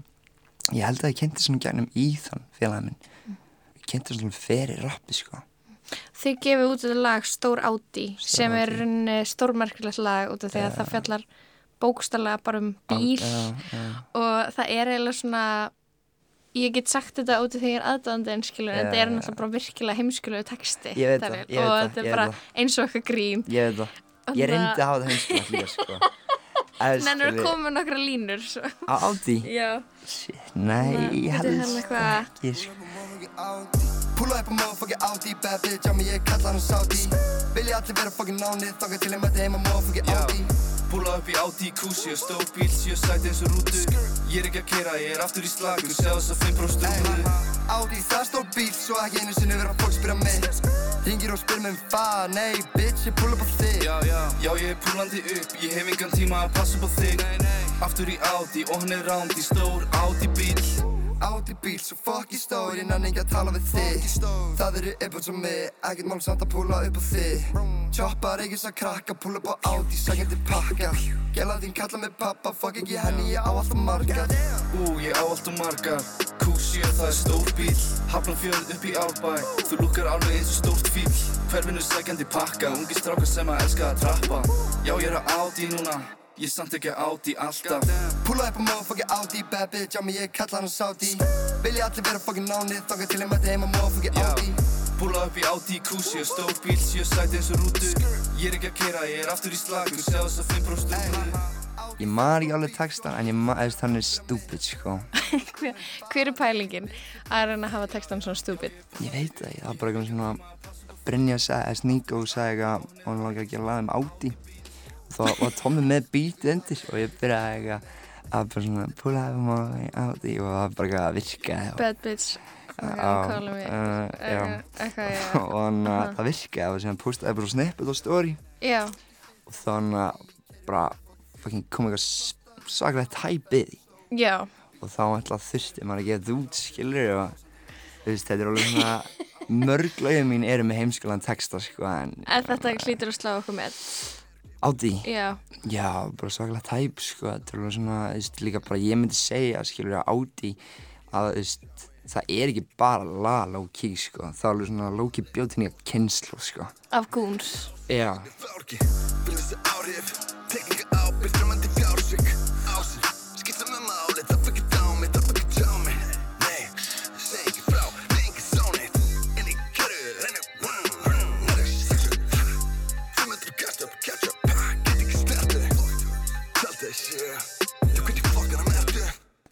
ég held að ég kynnti svona gænum Íþann, félagið minn. Ég kynnti svona fyrir rappi, sko.
Þið gefið út þetta lag Stór Áti sem er stórmerkilegt lag út af því að
Já.
það fjallar bókstallega bara um bíl
Já, já,
og það er eiginlega svona ég get sagt þetta út af því að ég er aðdæðandi en skilur, en þetta er náttúrulega bara virkilega heimskulegu texti
Ég veit það, ég veit
og
það,
þetta
ég
er bara eins og eitthvað grín
ég veit það. Ég reyndi að hafa það heimskulega líka, sko.
Nennur að koma með nokkra línur svo.
Á áti?
Já,
Shit, nei, ég
er hann eitthvað
ekki.
Púla upp á motherfucking Audi Bad bitch á mig, ég kalla hann Saudi. Vilja allir vera fucking nánið Þanga til ég mætti heima motherfucking Audi.
Púla upp í Audi Kusi og stór bíl Sjö sæti eins og rútu.
Ég er ekki að keira, ég er aftur í slagu Sjá þess að 5% úr Átti það stór bíl, svo ekki einu sinni vera fólk spyrja mig. Ringir og spyr mig um hvað, nei, bitch, ég pull upp á þig. Já, já, já, ég er pullandi upp Ég hef engan tíma að passa á þig. Nei, nei. Aftur í Audi og hann er ránd í stór Audi bíl Audi bíl, svo fuck í stór Ég nenni ekki að tala við þig. Það eru yfirbútt sem mig Ekkert mál samt að pulla upp á þig. Choppar ekki svo krakka Pulla upp á Audi, sækjandi pakka. Gela þín kalla mig pappa Fuck ekki henni, ég á alltaf margar Ú, ég á alltaf margar Q7, það er stór bíl Hafna fjörð upp í árbæ. Þú lukkar alveg eins og stórt fíl Hverfinu sækjandi pakka? Ungi strákar sem að elska að trappa. Já, ég er á Audi núna. Ég samt ekki átt í alltaf. Púla upp á motherfucking Audi Bad bitch. Á mig, ég kalla hann Saudi. Vilja allir vera fucking nánið Þanga til ég mæti heima motherfucking Audi. Púla upp í Audi Q7 Stór bíl, 7 sæti eins og rútu. Ég er ekki að keira, ég er aftur í slagu Sjá þess að 5% úr
Ég maður ekki alveg textan en ég maður þannig stúpid sko.
Hver, hver er pælingin? Að reyna að hafa textan svona stúpid?
Ég veit það, það var bara eitthvað svona Brynja sagði, Sníko sagði eitthvað og hann var ekki að gera lag um Audi. Og þá var Tommi með beatið undir og ég byrjaði eitthvað að bara svona pull up my Audi og það bara eitthvað að virka.
Bad bitch.
Og þannig að það virkaði og síðan postaði bara snippet á story. Og þannig að bara kom eitthvað saklega tæpið
Já.
og þá ætlaði þurfti maður að gefa þetta út skilur og þú veist þetta er alveg svona mörg lögum mín eru með heimskalan texta sko en
En þetta hlýtur að slá okkur með
Átti?
Já.
Já, bara svakalega tæp sko, þetta er alveg svona, þú veist, líka bara ég myndi segja, skilur, að Átti að, þú veist, það er ekki bara la low-key sko, það er alveg svona low-key bjótinni að kynslu sko.
Af gúns?
Já.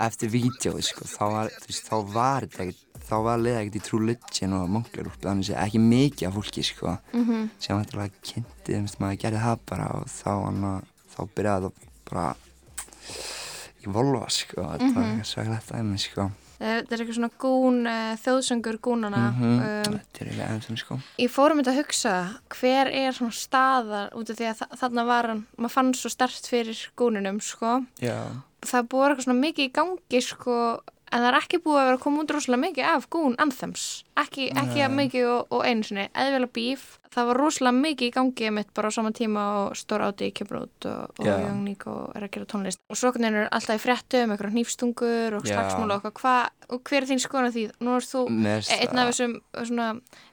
eftir vídjói sko, þá var, þetta ekkert, þá var ekkert í True Legend og Monglerúpi, þannig að ekki mikið af fólki sko,
mm -hmm.
sem hættilega kynnti, þú veist, maður gerði það bara og þá, hana, þá byrjaði það bara í volva sko, þetta mm -hmm. var eitthvað svaklegt aðeins sko.
Þetta er eitthvað svona gún, uh, þjóðsöngur gúnana.
Mm -hmm.
um,
þetta er eitthvað aðeins sko.
Ég fórum þetta að hugsa, hver er svona staðar út af því að þa þarna var hann, maður fann svo stert fyrir gúnunum sko.
Já.
Það búið eitthvað svona mikið í gangi sko, en það er ekki búið að vera að koma út rosalega mikið af gún anthems. Ekki, ekki að mikið og, og einu sinni, eðvela bíf. Það var rosalega mikið í gangi mitt bara á sama tíma og Stór Áti kemur út og, og
Já.
Young Nico er að gera tónlist. Og svo er alltaf í fréttum, eitthvað hnífstungur og
Já.
slagsmál og eitthvað. Hva, og hver er þín skoðan af því? Nú erst þú
finnst
einn af
það-
þessum svona,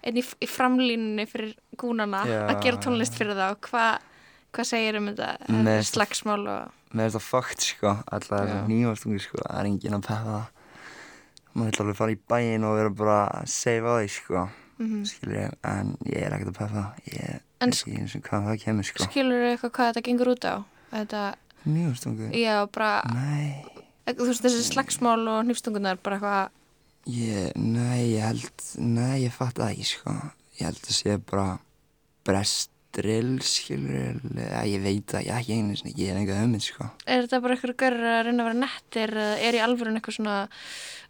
einn í, í framlínunni fyrir gúnana
Já.
að gera tónlist fyrir þá. Hva, hvað segir um þetta slagsmál og...
Mér finnst það fakt sko, alltaf nýjastungi sko, það er enginn að peppa það. Maður vil alveg fara í bæinn og vera bara að save á því sko,
Mhm.
skilur ég, en ég er ekkert að peppa. Ég
En
ekki eins og hvað það kemur sko.
Skilur þú eitthvað hvað þetta gengur út á? Þetta,
Nýjastungi?
já, bara,
Nei,
þú veist þessi slagsmál og hnífstungunar, bara eitthvað,
ég, nei, ég held, nei, ég fatt það ekki sko. Ég held að sé bara brestrill, skilur ég, eða ég veit það, ég ekki einu sinni, ég hef enga hugmynd sko.
er þetta bara eitthvað görur að reyna að vera nettir, eða er í alvörun eitthvað svona,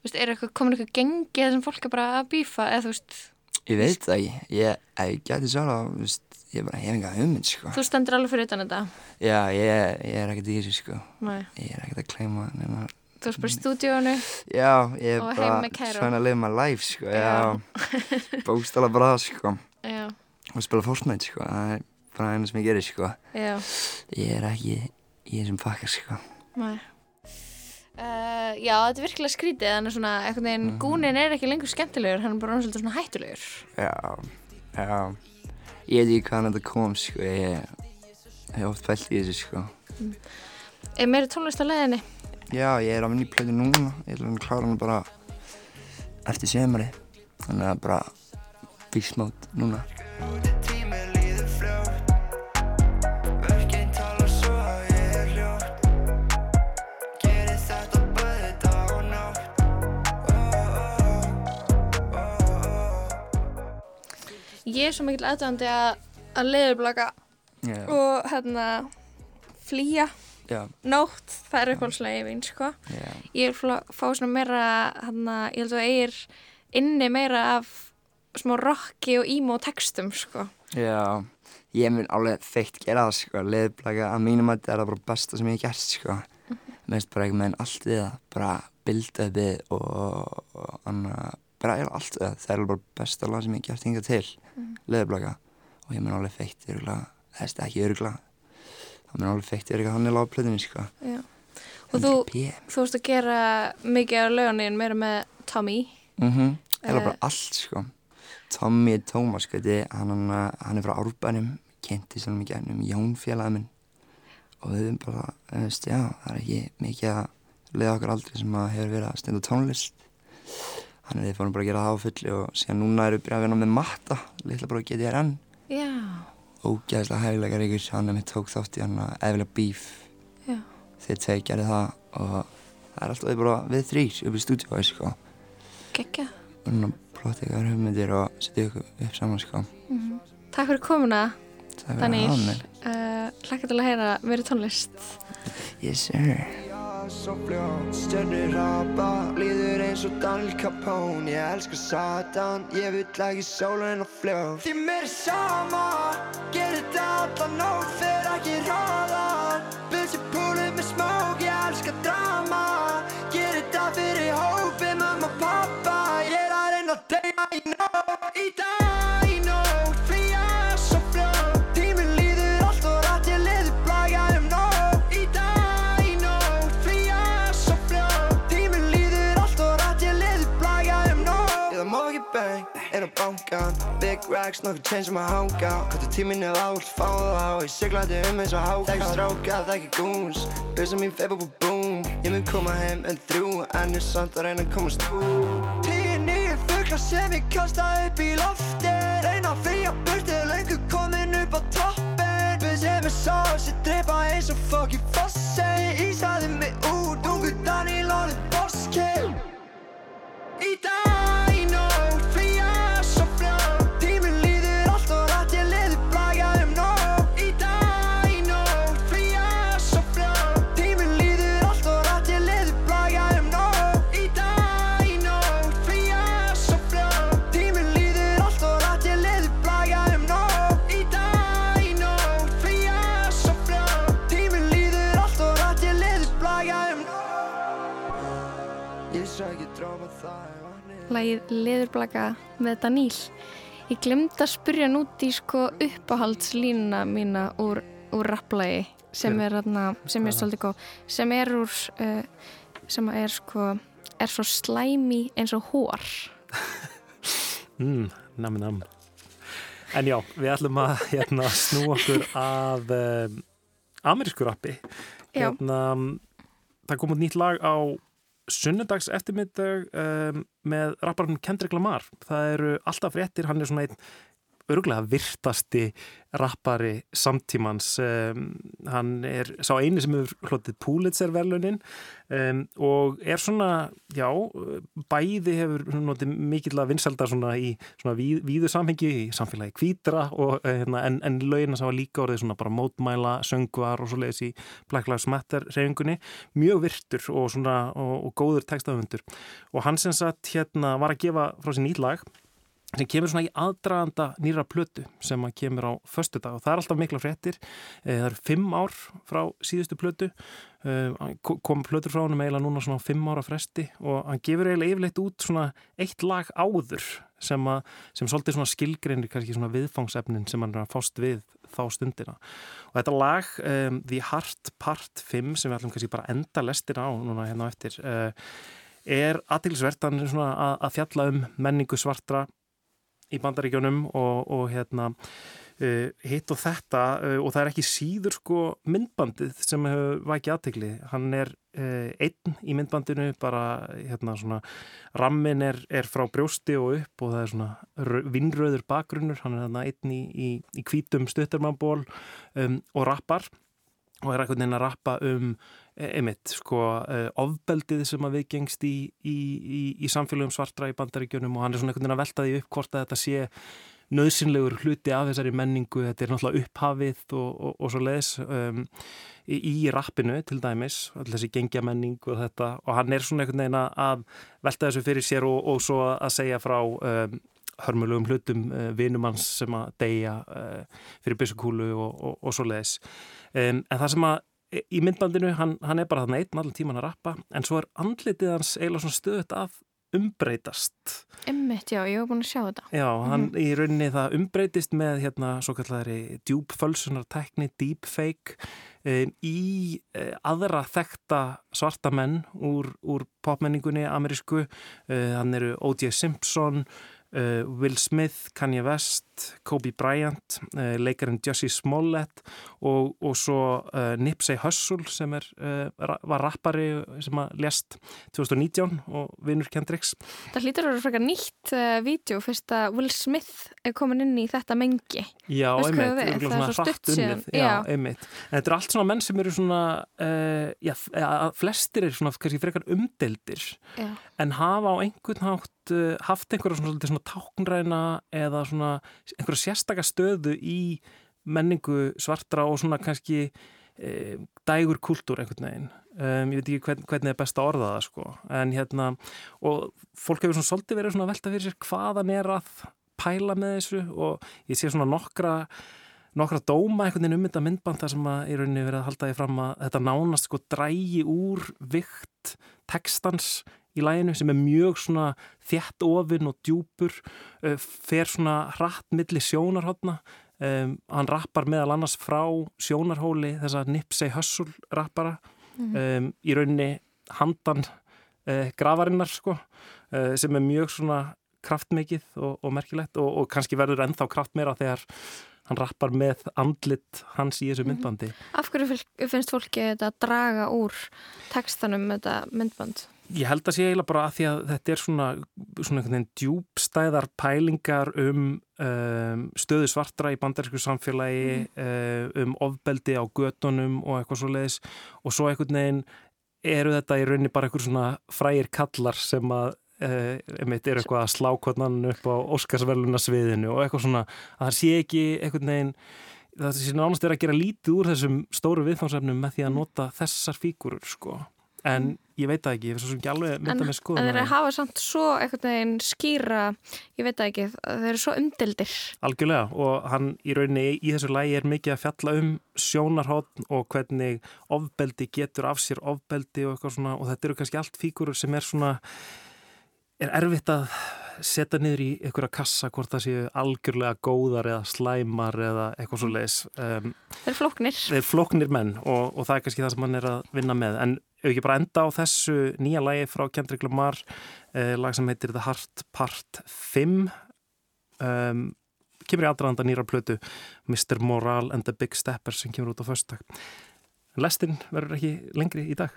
veist, er eitthvað, komin eitthvað gengi þessum fólk er bara að bífa, eða þú veist,
Ég veit það ég, ef ég gæti sjálf að, þú veist, ég bara hef enga hugmynd sko.
þú stendur alveg fyrir utan þetta?
Já, ég, ég er ekkert í þessu sko.
Nei.
Ég er ekkert að kleima nema...
Þú veist bara í stúdíónu
Já, ég er bara svona að lifa my life sko.
Já.
Já, bóstala bara sko.
Já,
Og spila Fortnite sko. Það er bara eina sem ég gerir sko.
já,
Ég er ekki í þessum pakkar sko.
nei. Uh, já, þetta er virkilega skrítið, þannig svona, einhvern veginn,
Mhm.
gúnin er ekki lengur skemmtilegur, hann er bara svolítið svona hættulegur.
Já, já. Ég veit ekki hvaðan þetta kom sko. Ég hef oft pælt í þessu sko.
Er meiri tónlist á leiðinni?
Já, ég er að vinna í plötu núna. Ég ætla að klára hana bara eftir semari. Þannig að bara mode núna.
Ég er svo mikill aðdöðandi að, að leiðurblaka
Já.
og hérna flýja
Já,
nótt, það er uppáhaldslega mín sko.
já,
ég vil fá- fá svona meira hana, ég held að það eigir inni meira af smá rocki og emo textum sko.
já. Ég mun alveg feitt gera það, sko. Leðblaka að mínum að þetta er það bara besta sem ég hef gert, sko. Mér finnst bara einhvern veginn allt við það. Bara bilda uppið og, og anna, bara allt við það. Það er bara besta lag sem ég hef gert hingað til. Leðblaka. Og ég mun alveg feitt öruglega, þess ekki öruglega. Það mun alveg feitt öruglega hann er lágplöðinni, sko.
Já. og þú,
100p.
þú veist að gera mikið af löganin meira með Tommy
Mhm, það er bara allt sko Tommy Tómas, sko, hann, hann, er frá Árbænum, kynnti svona mikið ennum Jón félagið minn. Og við erum bara, þú veist, já, það er ekki mikið að leiða okkur aldrei sem að hefur verið að stenda tónlist. Hann er við fórum bara að gera það á fulli og síðan núna erum við byrjað að vinna með Matta litla bara GTRN
já,
ógæðslega hægilega ríkur, hann er mitt tók þátt í hann að eðvilega bíf
já,
þeir tvei gerði það og það er alltaf bara við þrýr upp í stúdíói, sko. Núna plotta ykkur hugmyndir og setja ykkur upp saman sko.
Takk fyrir komuna, Daniel uh, Hlakka til að heyra meiri tónlist.
Yes sir.
Svo fljótt Stjörnur rapa, líður eins og Daniel Capone. Ég elskar Satan, ég vill ekki sólun og fljótt. Því mér er sama, gerir þetta alla nótt Fer ekki ráðan, byrsi púlið með smók Ég elskar drama, reyna að deyja í dag í nótt, flýja svo fljótt. Tíminn líður allt og rætt, ég liður blaga um nótt. Í dag í nótt, flýja svo fljótt. Tíminn líður allt og rætt, ég liður blaga um nótt. Ég það má ekki bang, er á bankan Big racks, nokkuð chain sem að hanga. Hvort tíminn er lágt, fá það á. Ég siglandi um eins og háka Þekki stráka, þekki goons. Byrsa mín feib upp og boom. Ég mun koma heim en þrjú En er samt að reyna að komast út Fuglar sem ég kasta upp í lofti Reyna að flýja burti, löngu komin upp á toppin Byrsi með sás, ég drepa eins og fucking fossi. Ísaði mig út, ungu Daniel orðið bosskill Í dag
Lægið Leðurblaka með Daníl Ég glemd að spyrja nút í sko uppáhaldslínuna mína úr, úr rapplægi sem er, þarna, sem er svolítið góð sem er úr uh, sem er sko er svo slæmi eins og hór
Mm, nami nam. En já, við ætlum að hérna, snú okkur að um, amerísku rappi. Hérna, það kom út nýtt lag á sunnudags eftirmiddag um, með rapparinn Kendrick Lamar. Það eru alltaf fréttir, hann er svona einn örgulega virtasti rappari samtímans. Um, hann er sá eini sem hefur hlotið Pulitzer velunin um, og er svona já, bæði hefur notið mikill að vinselda svona í svona víð, víðu samhengi í samfélagi kvítra og, eh, hérna, en, en lögina sem var líka orðið svona bara mótmæla, söngvar og svo leiðis í Black Lives Matter reyfingunni mjög virtur og svona og, og góður textaföndur og hann sem sagt hérna var að gefa frá sér nýtt lag sem kemur svona í aðdraganda nýra plötu sem að kemur á föstu dag og það er alltaf mikla fréttir. Eh, það eru fimm ár frá síðustu plötu. Eh, kom plötur frá hann eiginlega núna svona fimm ára fresti og hann gefur eiginlega yfirleitt út svona eitt lag áður sem, að, sem svolítið svona skilgreinir kannski svona viðfangsefnin sem hann er að fást við þá stundina. Og þetta lag um, The Heart Part 5 sem við ætlum kannski bara enda lestina á núna hérna eftir uh, er aðtilsvert er að, að fjalla um menningu svartra í bandaríkjónum og, og hérna uh, hitt og þetta uh, og það er ekki síður sko myndbandið sem hefur vækið aðtegli hann er uh, einn í myndbandinu bara hérna svona rammin er, er frá brjósti og upp og það er svona vinnröður bakgrunnur. Hann er þarna einn í, í, í hvítum stuttarmannból um, og rappar og er eitthvað neina að rappa um einmitt, sko, uh, ofbeldið sem að viðgengst í, í, í, í samfélögum svartra í bandaríkjunum og hann er svona einhvern veginn að velta því upp hvort að þetta sé nöðsynlegur hluti af þessari menningu, þetta er náttúrulega upphafið og, og, og svo leiðis um, í, í rappinu til dæmis þessi gengja menning og þetta. Og hann er svona einhvern veginn að velta þessu fyrir sér og, og svo að segja frá um, hörmulegum hlutum uh, vinumanns sem að deyja uh, fyrir byssukúlu og svo leiðis um, en það sem að í myndbandinu, hann, hann er bara þannig einn allir tíman að rappa, en svo er andlitið hans eiginlega svona stöðut að umbreytast.
Emmitt, já, ég hef búin að sjá þetta.
Já, hann mm -hmm. í rauninni það umbreytist með hérna svo kallari djúbfölsunartekni, deepfake um, í uh, aðra þekta svarta menn úr, úr popmenningunni amerísku. Uh, hann eru O.J. Simpson, Uh, Will Smith, Kanye West, Kobe Bryant, uh, leikarinn Jussie Smollett og, og svo uh, Nipsey Hussle sem er, var rappari sem að lést 2019 og vinnur Kendricks.
Það hlýtur að vera frekar nýtt vídeo fyrst að Will Smith er komin inn í þetta mengi.
Já, einmitt. Það er svo stutt síðan. Já, einmitt. En þetta er allt svona menn sem eru svona, já, flestir er svona kannski frekar umdeldir já. en hafa á einhvern hátt uh, haft einhverja svona, svona táknræna eða svona einhverja sérstakka stöðu í menningu svartra og svona kannski e, dægur kultúr einhvern veginn. Um, ég veit ekki hvern, hvernig er best að orða það sko. En hérna, og fólk hefur svona svolítið verið svona að velta fyrir sér hvaðan er að pæla með þessu og ég sé svona nokkra nokkra dóma einhvern veginn um þetta myndband þar sem að í rauninni verið að halda því fram að þetta nánast sko drægi úr vikt textans í læginu sem er mjög svona þjætt ofinn og djúpur uh, fer svona hratt milli sjónarhóttna um, hann rappar meðal annars frá sjónarhóli þessa Nipsey Hussle rappara mm -hmm. um, í rauninni handan uh, gravarinnar sko uh, sem er mjög svona kraftmikið og, og merkilegt og, og kannski verður ennþá kraft meira þegar hann rappar með andlit hans í þessu mhm. myndbandi.
Af hverju finnst fólki þetta að draga úr tekstanum með þetta myndband?
Ég held að sé eiginlega bara að því að þetta er svona, svona einhvern veginn djúbstæðar pælingar um, um stöðu svartra í bandarísku samfélagi, mm. um ofbeldi á gödunum og eitthvað svo leiðis og svo einhvern veginn eru þetta í rauninni bara einhver svona frægir kallar sem að uh, einmitt eru eitthvað að slá konan upp á Óskarsverluna sviðinu og eitthvað svona. Að það sé ekki einhvern veginn það sé nánast er að gera lítið úr þessum stóru viðfánsefnum með því að nota þessar fígurur sko en ég veit það ekki, ég finnst svo sem ekki alveg mynda með skoðum.
En þeir hafa samt svo eitthvað neginn skýra, ég veit það ekki þeir eru svo umdildir.
Algjörlega og hann í rauninni í þessu lægi er mikið að fjalla um sjónarhótt og hvernig ofbeldi getur af sér ofbeldi og eitthvað svona og þetta eru kannski allt fíkurur sem er svona er erfitt að setja niður í einhverja kassa hvort það séu algjörlega góðar eða slæmar eða eitthvað svo leiðis um,
Þeir er floknir
Þeir er floknir menn og, og það er kannski það sem hann er að vinna með en ef ekki bara enda á þessu nýja lægi frá Kendrick Lamar eh, lag sem heitir The Heart Part 5 um, kemur í aðranda nýra plötu Mr. Moral and the Big Steppers sem kemur út á förstak Lestin verður ekki lengri í dag.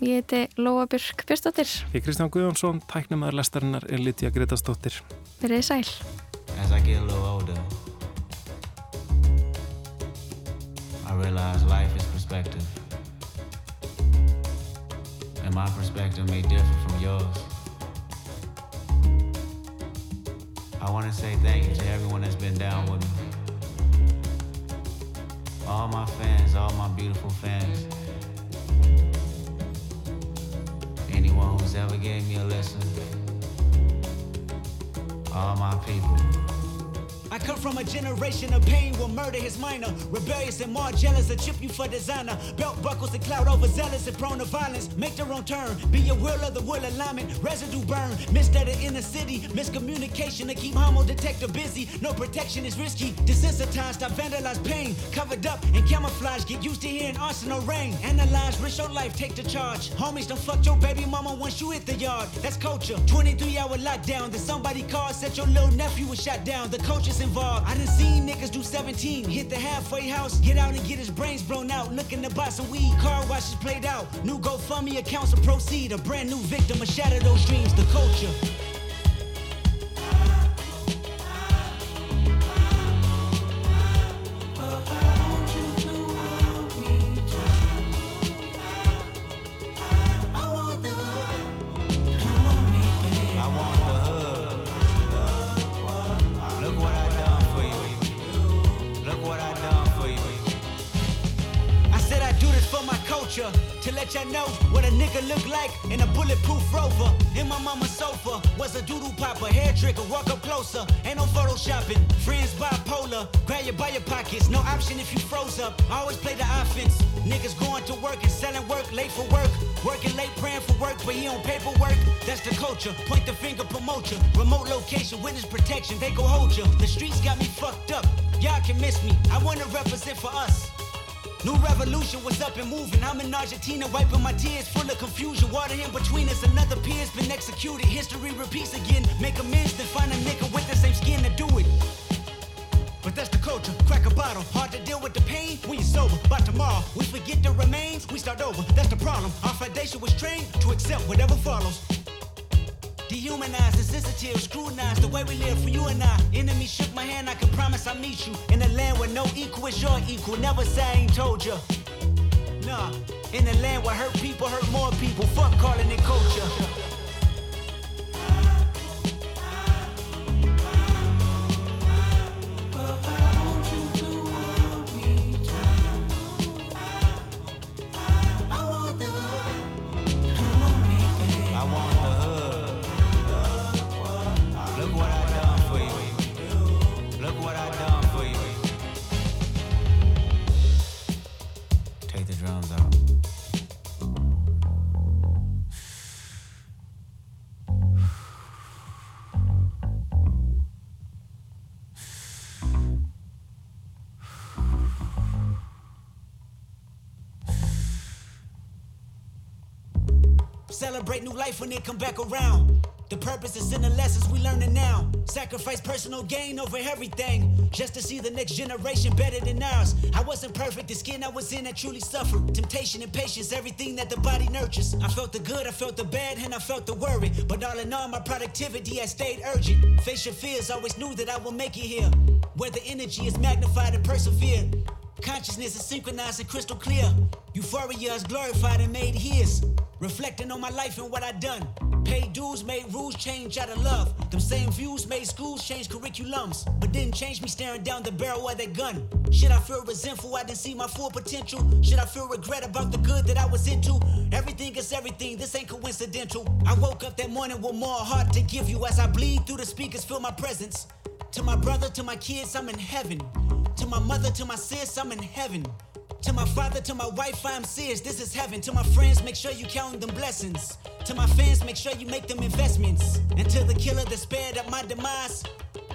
Ég heiti Lóa Björk Björnsdóttir.
Ég er Kristján Guðjónsson, tæknumæður lestarinnar er Lítja Gretastóttir
Verðið sæl.
As I get a little older I realize life is perspective and my perspective may differ from yours. I want to say thank you to everyone that's been down with me. All my fans, all my beautiful fans. Anyone who's ever gave me a lesson. All my people. I come from a generation of pain where murder is minor. Rebellious and more jealous, a chip you for designer. Belt buckles and cloud overzealous and prone to violence. Make their own turn. Be a will of the will alignment. Residue burn. Misstudied in the city. Miscommunication to keep homo detector busy. No protection is risky. Desensitized, I vandalize pain. Covered up and camouflage. Get used to hearing arsenal rain. Analyze, risk your life, take the charge. Homies, don't fuck your baby mama once you hit the yard. That's culture. 23 hour lockdown. Then somebody called, said your little nephew was shot down. The involved. I done seen niggas do 17, hit the halfway house, get out and get his brains blown out. Looking to buy some weed, car washes played out. New GoFundMe accounts will proceed. A brand new victim, a shatter those dreams, the culture. I wanna represent for us. New revolution was up and moving. I'm in Argentina, wiping my tears, full of confusion. Water in between us, another peer's been executed. History repeats again. Make amends, then find a nigga with the same skin to do it. But that's the culture. Crack a bottle. Hard to deal with the pain when you're sober. By tomorrow, we forget the remains, we start over. That's the problem. Our foundation was trained to accept whatever follows. Dehumanized, insensitive, scrutinized the way we live for you and I. Enemy shook my hand, I can promise I'll meet you. In a land where no equal is your equal. Never say I ain't told you. Nah, in a land where hurt people hurt more people. Fuck calling it culture. Celebrate new life when they come back around. The purpose is in the lessons we learning now. Sacrifice personal gain over everything. Just to see the next generation better than ours. I wasn't perfect, the skin I was in, I truly suffered. Temptation and patience, everything that the body nurtures. I felt the good, I felt the bad, and I felt the worry. But all in all, my productivity has stayed urgent. Face your fears, always knew that I will make it here. Where the energy is magnified and persevered. Consciousness is synchronized and crystal clear. Euphoria is glorified and made his. Reflecting on my life and what I done. Paid dues made rules change out of love. Them same views made schools change curriculums. But didn't change me staring down the barrel of that gun. Should I feel resentful I didn't see my full potential? Should I feel regret about the good that I was into? Everything is everything, this ain't coincidental. I woke up that morning with more heart to give you as I bleed through the speakers, feel my presence. To my brother, to my kids, I'm in heaven. To my mother, to my sis, I'm in heaven. To my father, to my wife, I'm serious. This is heaven. To my friends, make sure you count them blessings. To my fans, make sure you make them investments. And to the killer that spared up my demise,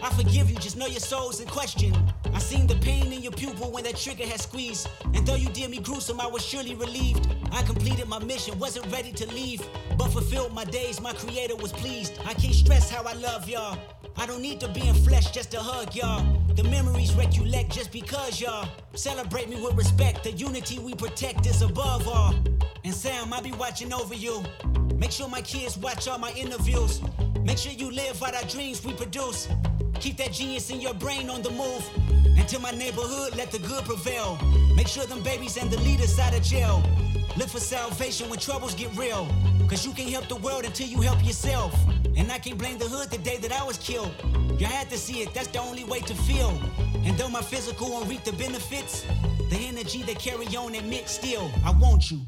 I forgive you, just know your soul's in question. I seen the pain in your pupil when that trigger had squeezed. And though you did me gruesome, I was surely relieved. I completed my mission, wasn't ready to leave. But fulfilled my days, my creator was pleased. I can't stress how I love y'all. I don't need to be in flesh just to hug y'all. The memories recollect just because y'all celebrate me with respect. The unity we protect is above all. And Sam, I'll be watching over you. Make sure my kids watch all my interviews. Make sure you live out our dreams we produce. Keep that genius in your brain on the move. And to my neighborhood, let the good prevail. Make sure them babies and the leaders out of jail. Look for salvation when troubles get real. Cause you can't help the world until you help yourself. And I can't blame the hood the day that I was killed. You had to see it, that's the only way to feel. And though my physical won't reap the benefits, the energy they carry on admit still, I want you.